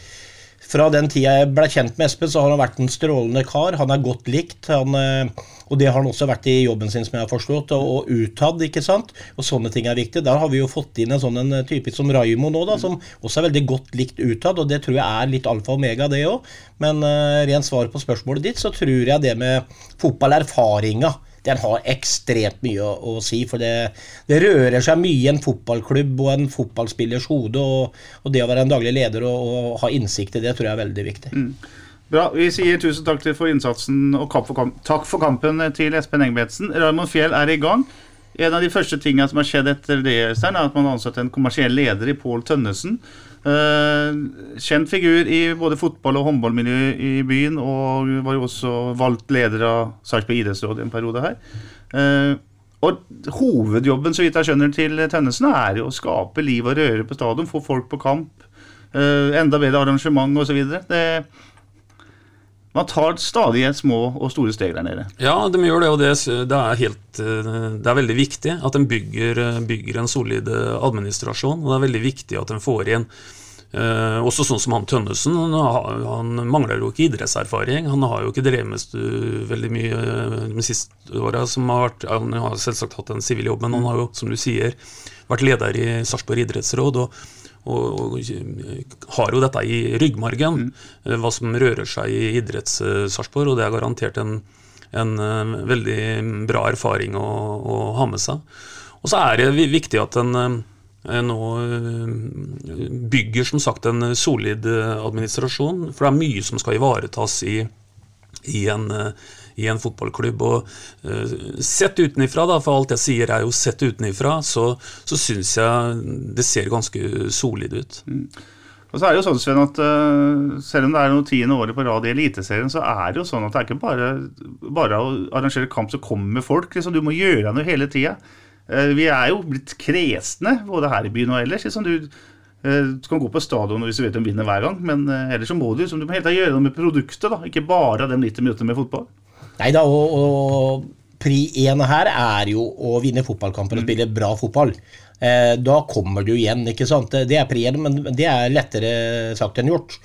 fra den tida jeg ble kjent med Espen, så har han vært en strålende kar. Han er godt likt. Han, eh, og det har han også vært i jobben sin, som jeg har forstått, og, og utad, ikke sant. Og sånne ting er viktig. Der har vi jo fått inn en sånn en type som Raimo nå, da, som også er veldig godt likt utad, og det tror jeg er litt alfa og omega, det òg. Men uh, rent svar på spørsmålet ditt, så tror jeg det med fotballerfaringa den har ekstremt mye å, å si. For det, det, rører seg mye i en fotballklubb og en fotballspillers hode. Og, og det å være en daglig leder og, og, ha innsikt i det, tror jeg er veldig viktig. Mm.
Bra. Vi sier tusen takk for innsatsen og for kamp, takk for kampen til Espen Engebretsen. Raymond Fjell er i gang. En av de første tingene som har skjedd etter det, er at man har ansatt en kommersiell leder i Pål Tønnesen. Uh, kjent figur i både fotball- og håndballmiljø i byen, og var jo også valgt leder av Sarpsborg idrettsråd i en periode her. Uh, og Hovedjobben så vidt jeg skjønner til Tønnesen er jo å skape liv og røre på stadion, få folk på kamp, uh, enda bedre arrangement osv. Man tar stadig små og store steg der nede.
Ja, de gjør det, og det, det, er, helt, det er veldig viktig at de bygger, bygger, en solid administrasjon. Og det er veldig viktig at de får inn Eh, også sånn som han Tønnesen. Han, han, mangler jo ikke idrettserfaring. Han har jo ikke drevet med veldig mye eh, de siste åra. Han har selvsagt hatt en sivil jobb, men han har jo, som du sier, vært leder i Sarpsborg idrettsråd. og og, har jo dette i ryggmargen, mm. hva som rører seg i idretts-Sarpsborg. Og det er garantert en, en, veldig bra erfaring å, å, ha med seg. Og så er det viktig at en Eh, nå eh, bygger som sagt en solid eh, administrasjon. For det er mye som skal ivaretas i, i, en, i en, fotballklubb. Og sett utenifra, da, for alt jeg sier er jo sett utenifra, så, så syns jeg det ser ganske solid ut. Mm.
Og så er det jo sånn, Sven, at uh, Selv om det er noe tiende året på rad i Eliteserien, så er det jo sånn at det er ikke bare, bare å arrangere kamp som kommer folk. Liksom, du må gjøre noe hele tida. Eh, vi er jo blitt kresne, både her i byen og ellers. Liksom du, du kan gå på stadion hvis du vet de vinner hver gang, men ellers så må du, liksom, du må helt gjøre noe med produktet, da, ikke bare de 90 minuttene med fotball.
Nei da, og, og pri én her er jo å vinne fotballkamper og mm. spille bra fotball. Eh, da kommer du igjen, ikke sant. Det er pri én, men det er lettere sagt enn gjort.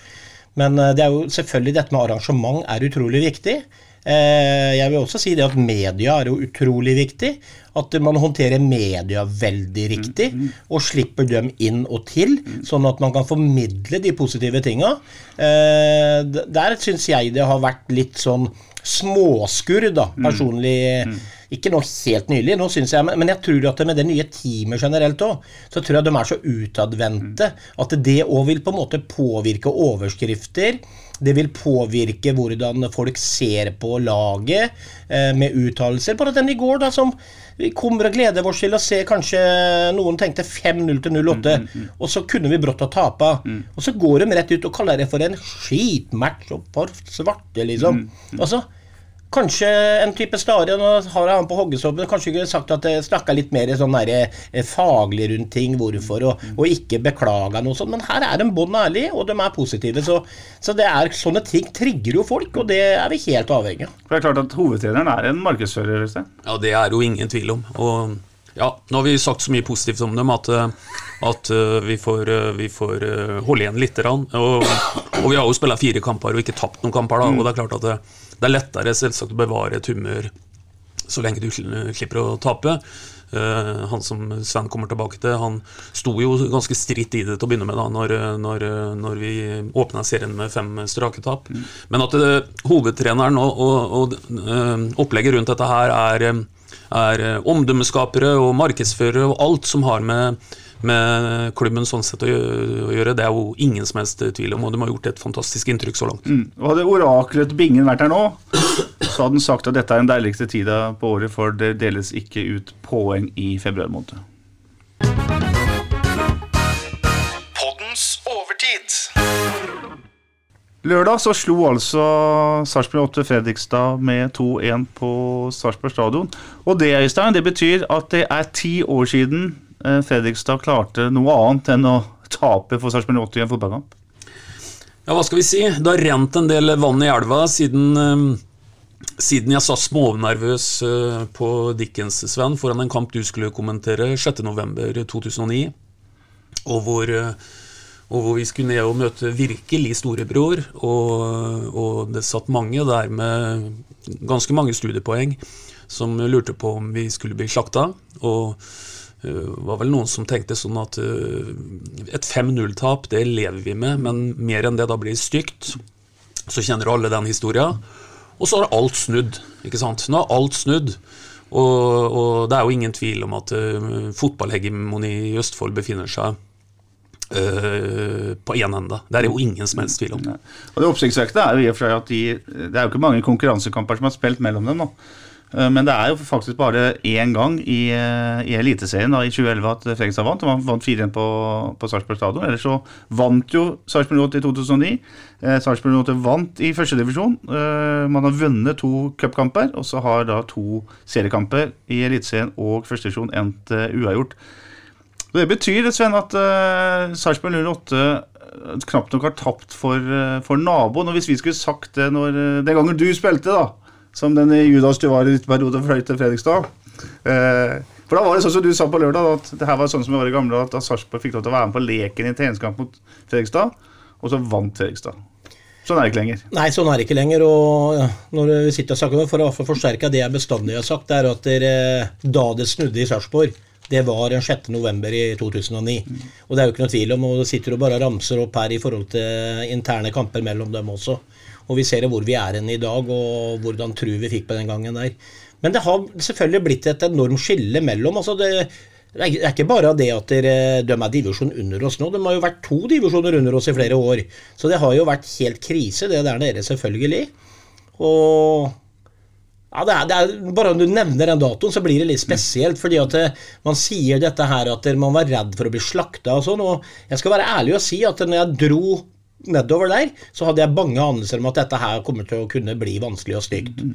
Men det er jo selvfølgelig dette med arrangement er utrolig viktig. Eh, jeg vil også si det at media er jo utrolig viktig. At man håndterer media veldig riktig, mm, mm. og slipper dem inn og til, sånn at man kan formidle de positive tinga. Eh, der syns jeg det har vært litt sånn småskurr, da, personlig. Ikke noe helt nylig, nå synes jeg, men jeg tror at med det nye teamet generelt òg, så tror jeg de er så utadvendte at det òg vil på en måte påvirke overskrifter. Det vil påvirke hvordan folk ser på laget, eh, med uttalelser. Bare den i går, da, som vi kommer og gleder oss til å se kanskje noen tenkte 5-0 til 0-8, mm, mm, mm. og så kunne vi brått ha tapa. Mm. Og så går de rett ut og kaller det for en skitmatch og for svarte, liksom. Mm, mm. Altså, Kanskje en type Stare, nå har jeg han på hoggesåpen, kanskje ikke sagt at jeg snakka litt mer sånn der, eh, faglig rundt ting, hvorfor, og, og ikke beklaga noe sånt. Men her er de bånn ærlige, og de er positive. Så, så det er, sånne ting trigger jo folk, og det er vi helt avhengig av.
For det er klart at Hovedtreneren er en markedsfører?
Ja, det er jo ingen tvil om. og ja, nå har vi sagt så mye positivt om dem at, at eh, vi, får, eh, vi får, holde igjen litt. Og, og vi har jo spilt fire kamper og ikke tapt noen kamper. Da, og det er klart at det, er lettere selvsagt å bevare et humør så lenge du slipper å tape. Uh, han som Sven kommer tilbake til, han sto jo ganske stritt i det til å begynne med da når, når, når vi åpna serien med fem strake tap. Mm. Men at det, hovedtreneren og, og, og uh, opplegget rundt dette her er, er eh, omdømmeskapere og markedsførere og alt som har med, med klubben sånn sett å gjøre. Det er jo ingen som helst tvil om, og de har gjort et fantastisk inntrykk så langt.
Og Hadde oraklet Bingen vært her nå, så hadde han sagt at dette er den deiligste tida på året, for det deles ikke ut poeng i februar måned. Lørdag så slo altså Sarpsborg 8 Fredrikstad med 2-1 på Sarpsborg stadion. Og det Øystein, det betyr at det er ti år siden eh, Fredrikstad klarte noe annet enn å tape for Sarpsborg 80 i en fotballkamp.
Ja, hva skal vi si? Det har rent en del vann i elva siden, eh, siden jeg satt smånervøs eh, på Dickens, Sven, foran en kamp du skulle kommentere 6.11.2009, og hvor, eh, og hvor vi skulle ned og møte virkelig storebror, og, og det satt mange der med ganske mange studiepoeng som lurte på om vi skulle bli slakta. og var vel noen som tenkte sånn at eh, et 5-0-tap, det lever vi med, men mer enn det da blir stygt. Så kjenner alle den historia. Og så har alt snudd. ikke sant? Nå har alt snudd. Og, og det er jo ingen tvil om at uh, fotballhegemoni i Østfold befinner seg uh, på én ende. Det er det jo ingen som helst tvil om.
Og Det oppsiktsvekkende er jo i og for seg at de, det er jo ikke mange konkurransekamper som har spilt mellom dem nå. Eh, Men det er jo faktisk bare én gang i, eh, i Eliteserien da, i 2011 at Fredrikstad vant. Man vant 4-1 på, på Sarpsborg stadion. Ellers så vant jo Sarpsborg 8 i 2009. Eh, Sarpsborg 8 vant i førstedivisjon. Eh, man har vunnet to cupkamper, og så har da to seriekamper i Eliteserien og førstedivisjon endt eh, uavgjort. Det betyr Sven, at uh, Sarpsborg 08 eh, knapt nok har tapt for, for naboen. Og hvis vi skulle sagt det når, den gangen du spilte, da, som den Judas du var i ditt periode fløy til Fredrikstad eh, For da var det sånn som du sa på lørdag, at det her var sånn som det var i gamle dager, at da Sarpsborg fikk lov til å være med på leken i en treningskamp mot Fredrikstad, og så vant Fredrikstad. Sånn er det ikke lenger.
Nei, sånn er det ikke lenger. Og når vi sitter og snakker For å forsterke det jeg bestandig har sagt, det er at der, da det snudde i Sarpsborg, det var den 6. november i 2009. Og det er jo ikke noe tvil om, og det sitter jo bare og ramser opp her i forhold til interne kamper mellom dem også. Og vi ser hvor vi er i dag, og hvordan tru vi fikk på den gangen der. Men det har selvfølgelig blitt et enormt skille mellom. altså det det er ikke bare det at de er divisjon under oss nå, de har jo vært to divisjoner under oss i flere år. Så det har jo vært helt krise, det der nede, selvfølgelig. Og ja, det er, det er, Bare om du nevner den datoen, så blir det litt spesielt. fordi at man sier dette her at man var redd for å bli slakta og sånn. Og jeg skal være ærlig og si at når jeg dro nedover der, så hadde jeg bange anelser om at dette her kommer til å kunne bli vanskelig og stygt.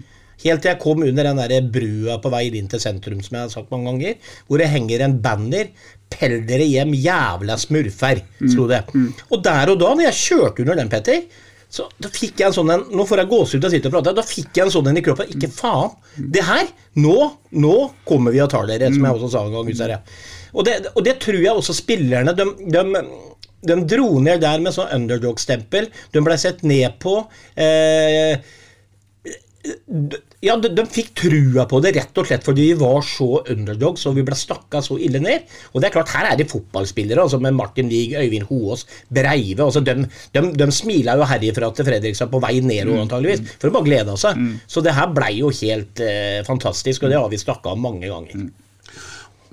Helt til jeg kom under den der brua på vei inn til sentrum, som jeg har sagt mange ganger, hvor det henger en banner 'Pell dere hjem, jævla smurfer', sto det. Og der og da, når jeg kjørte under den, Petter, så da fikk jeg en sånn en, Nå får jeg gåsehud av å sitte og prate. Da fikk jeg en sånn en i kroppen. Ikke faen! Det her! Nå, nå kommer vi og tar dere, som jeg også sa en gang. Og, det, og det tror jeg også spillerne de, de, de dro ned der med sånn underdog-stempel. De ble sett ned på. Eh, ja, de, de fikk trua på det rett og slett fordi vi var så underdogs og vi ble stakka så ille ned. Og det er klart, her er det fotballspillere, altså med Martin Wiig, Øyvind Hoaas, Breive altså de, de, de smila jo herifra til Fredrikstad på vei nedover, antageligvis, for de bare gleda seg. Så det her blei jo helt eh, fantastisk, og det har vi snakka om mange ganger.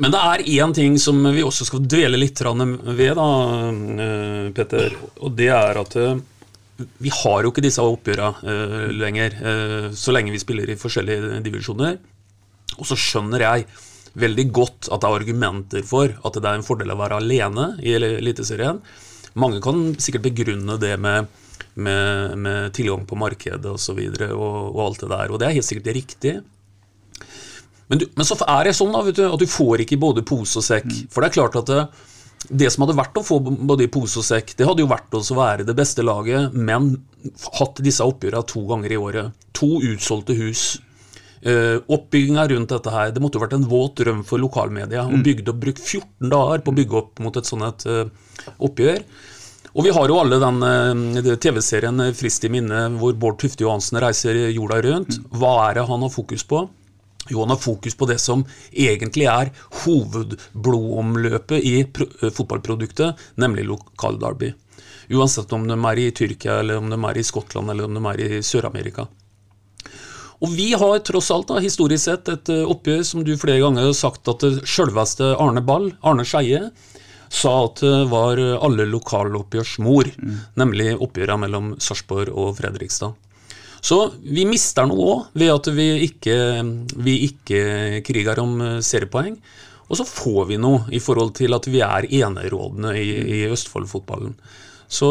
Men det er én ting som vi også skal dvele litt ved, da, eh, Petter. Og det er at eh, vi har jo ikke disse oppgjøra eh, lenger, så lenge vi spiller i forskjellige divisjoner. Og så skjønner jeg veldig godt at det er argumenter for at det er en fordel å være alene i Eliteserien. Mange kan sikkert begrunne det med, med, med tilgang på markedet osv. Og, og, og alt det der, og det er helt sikkert riktig. Men, du, men så er det sånn da, vet du, at du får ikke både pose og sekk. For det er klart at det, det som hadde vært å få både i pose og sekk, det hadde jo vært å være det beste laget, men hatt disse oppgjørene to ganger i året. To utsolgte hus. Uh, Oppbygginga rundt dette her, det måtte jo vært en våt drøm for lokalmedia. å bygge opp, Brukt 14 dager på å bygge opp mot et sånt et, uh, oppgjør. Og vi har jo alle den uh, TV-serien frist i minne hvor Bård Tufte Johansen reiser jorda rundt. Hva er det han har fokus på? Jo, han har fokus på det som egentlig er hovedblodomløpet i fotballproduktet, nemlig lokalderby. Uansett om de er i Tyrkia, eller om de er i Skottland eller om de er i Sør-Amerika. Og vi har tross alt da, historisk sett et eh, oppgjør som du flere ganger har sagt at det sjølveste Arne Ball, Arne Skeie, sa at det var alle lokaloppgjørs mor, nemlig oppgjøret mellom Sarpsborg og Fredrikstad. Så vi mister noe òg ved at vi ikke, vi ikke kriger om eh, seriepoeng. Og så får vi noe i forhold til at vi er enerådende i, i Østfold-fotballen. Så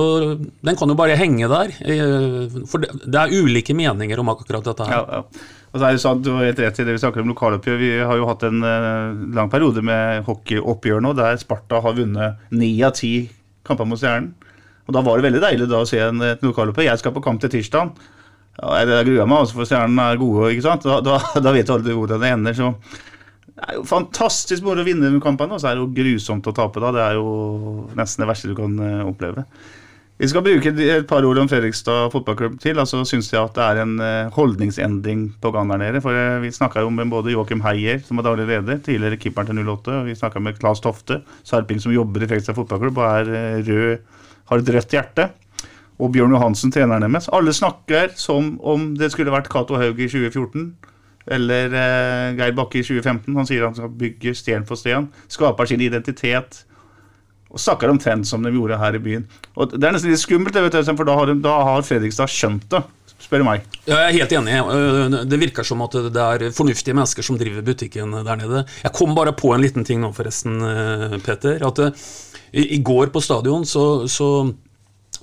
den kan jo bare henge der. eh, For det, er ulike meninger om akkurat dette her.
Ja, ja. Og så er det sant, Du har helt rett i det vi snakker om lokaloppgjør. Vi har jo hatt en eh, lang periode med hockeyoppgjør nå, der Sparta har vunnet ni av ti kamper mot Stjernen. Og Da var det veldig deilig da å se en, et lokaloppgjør. Jeg skal på kamp til tirsdag. Ja, jeg gruer meg, også, for Stjernen er gode. ikke sant? Da, da, da vet aldri hvordan det ender. så det er jo fantastisk moro å vinne de kampene, og så er det jo grusomt å tape da. Det er jo nesten det verste du kan eh, oppleve. Vi skal bruke et par ord om Fredrikstad fotballklubb til. altså synes jeg at det er en eh, holdningsendring på gang der nede. for eh, Vi snakka med både Joakim Heier, som var daglig leder, tidligere keeperen til 08. og Vi snakka med Claes Tofte, sarping som jobber i Fredrikstad fotballklubb og er rød, har et rødt hjerte. Og Bjørn Johansen, treneren deres. Alle snakker som om det skulle vært Cato Haug i 2014. Eller eh, Geir Bakke i 2015. Han sier han skal bygge sten for sten. Skaper sin identitet og snakker omtrent som de gjorde her i byen. Og Det er nesten litt skummelt, vet for da har, da har Fredrikstad skjønt det, spør du meg.
Jeg er helt enig. Øh, Det virker som at det er fornuftige mennesker som driver butikken der nede. Jeg kom bare på en liten ting nå, forresten, øh, Peter. At øh, i går på stadion så, så,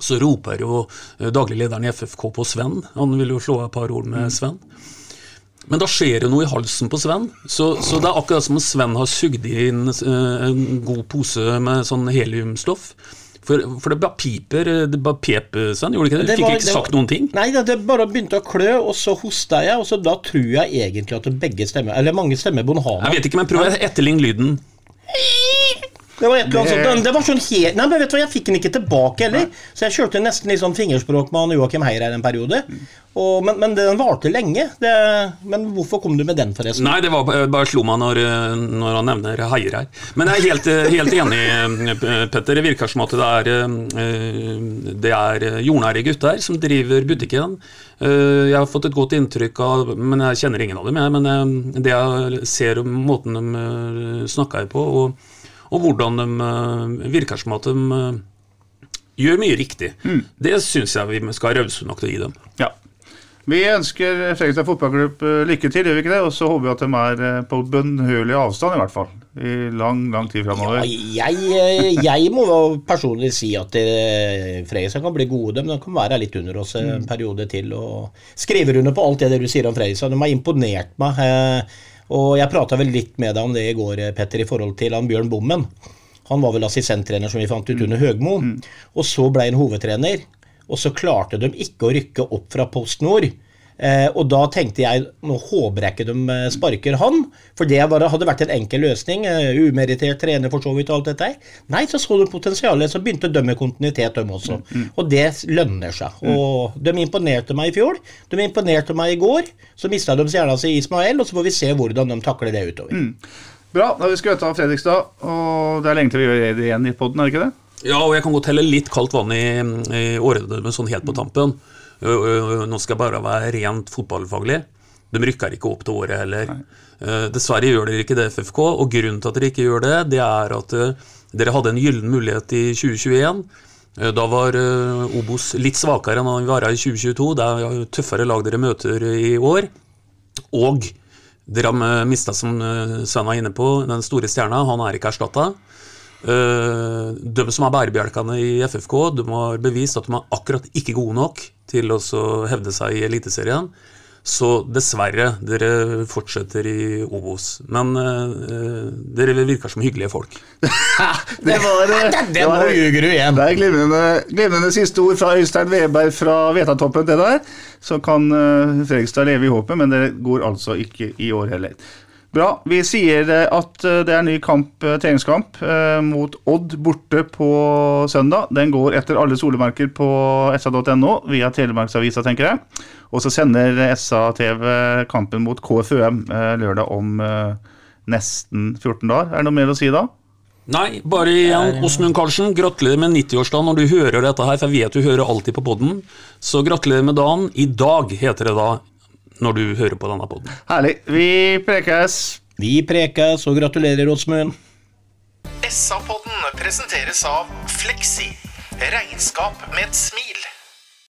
så roper jo øh, daglig lederen i FFK på Sven. Han vil jo slå et par ord med Sven. Men da skjer det noe i halsen på Sven. Så, så det er akkurat som om Sven har sugd inn øh, en god pose med sånn heliumstoff. For, for det bare piper. Det bare pep, Sven. Gjorde det ikke det? Du fikk
var-
ikke sagt noen ting?
Nei, det, det bare begynte å klø, og så hosta jeg, og så da tror jeg egentlig at begge stemmer Eller mange stemmer Bonhama.
Jeg vet ikke, men prøv å etterligne lyden.
Det var, et eller annet sånt. det var sånn helt Nei, men vet du hva, jeg fikk den ikke tilbake heller. Så jeg kjørte nesten litt sånn fingerspråk med han Joakim Heier en periode. Og, men, men den varte lenge. Det, men hvorfor kom du med den, forresten?
Nei, det var bare, slo meg når, når han nevner Heier her. Men jeg er helt, helt enig, Petter. Det virker som at det er, eh, det er jordnære gutter som driver butikken. Eh, Jeg har fått et godt inntrykk av Men jeg kjenner ingen av dem, jeg. Men eh, det jeg ser måten de snakker på, og, og hvordan de eh, virker som at de eh, gjør mye riktig. Det syns jeg vi skal være rause nok til å gi dem.
Ja. Vi ønsker Fredrikstad fotballklubb eh, lykke til, gjør vi ikke det? Og så håper vi at de er på bønnhørlig avstand, i hvert fall. I lang, lang tid
Ja, jeg, jeg må personlig si at Fredrikstad kan bli gode, men de kan være litt under oss en periode til. Og skriver under på alt det du sier om Fredrikstad. De har imponert meg. Og jeg prata vel litt med deg om det i går, Petter, i forhold til han Bjørn Bommen. Han var vel assistenttrener, som vi fant ut, under Høgmo. Og så ble han hovedtrener. Og så klarte de ikke å rykke opp fra Post Nord. Eh, og da tenkte jeg nå håper jeg ikke de eh, sparker han, for det bare hadde vært en enkel løsning. umeritert umerittert trener for så vidt og alt dette. Nei, så så de potensialet, så begynte de med kontinuitet, de også. Og det lønner seg. Og de imponerte meg i fjor. De imponerte meg i går. Så mista de stjerna si Ismael, og så får vi se hvordan de takler det utover.
Bra, da vi skrøt av Fredrikstad, og det er lenge til vi gjør det igjen i poden, er det ikke det?
Ja, og jeg kan godt helle litt kaldt vann i, i årene med sånn helt på tampen. Nå skal jeg bare være rent fotballfaglig. De rykker ikke opp til året heller. Nei. Dessverre gjør dere ikke det, FFK, og grunnen til at dere ikke gjør det, det er at eh, dere hadde en gyllen mulighet i 2021. Eh, Da var eh, Obos litt svakere enn han var i 2022. Det er tøffere lag dere møter i år. Og dere har mista, som eh, Sven var inne på, den store stjerna. Han er ikke erstatta. de som er bærebjelkene i FFK, de har bevist at de er akkurat ikke gode nok til å hevde seg i Eliteserien. Så dessverre, dere fortsetter i Obos. Men uh, dere virker som hyggelige folk.
Det var, eh, det var
nå ljuger du igjen.
Det er glimrende, glimrende siste ord fra Øystein Weberg fra Vetatoppen, det der. Så kan uh, Fredrikstad leve i håpet, men det går altså ikke i år heller. Bra. Vi sier eh, at eh, det er ny kamp, eh, treningskamp eh, mot Odd borte på søndag. Den går etter alle solemerker på sa.no via Telemarksavisa, tenker jeg. Og så sender SA-TV kampen mot KFUM lørdag om nesten 14 dager. Er det noe mer å si da?
Nei, bare igjen, Åsmund Karlsen, gratulerer med 90-årsdagen når du hører dette her, for jeg vet du hører alltid på podden. Så gratulerer med dagen. I dag heter det da når du hører på denne poden.
Herlig. Vi prekes.
Vi prekes og gratulerer, Åsmund.
SA-podden presenteres av Fleksi. Regnskap med et smil.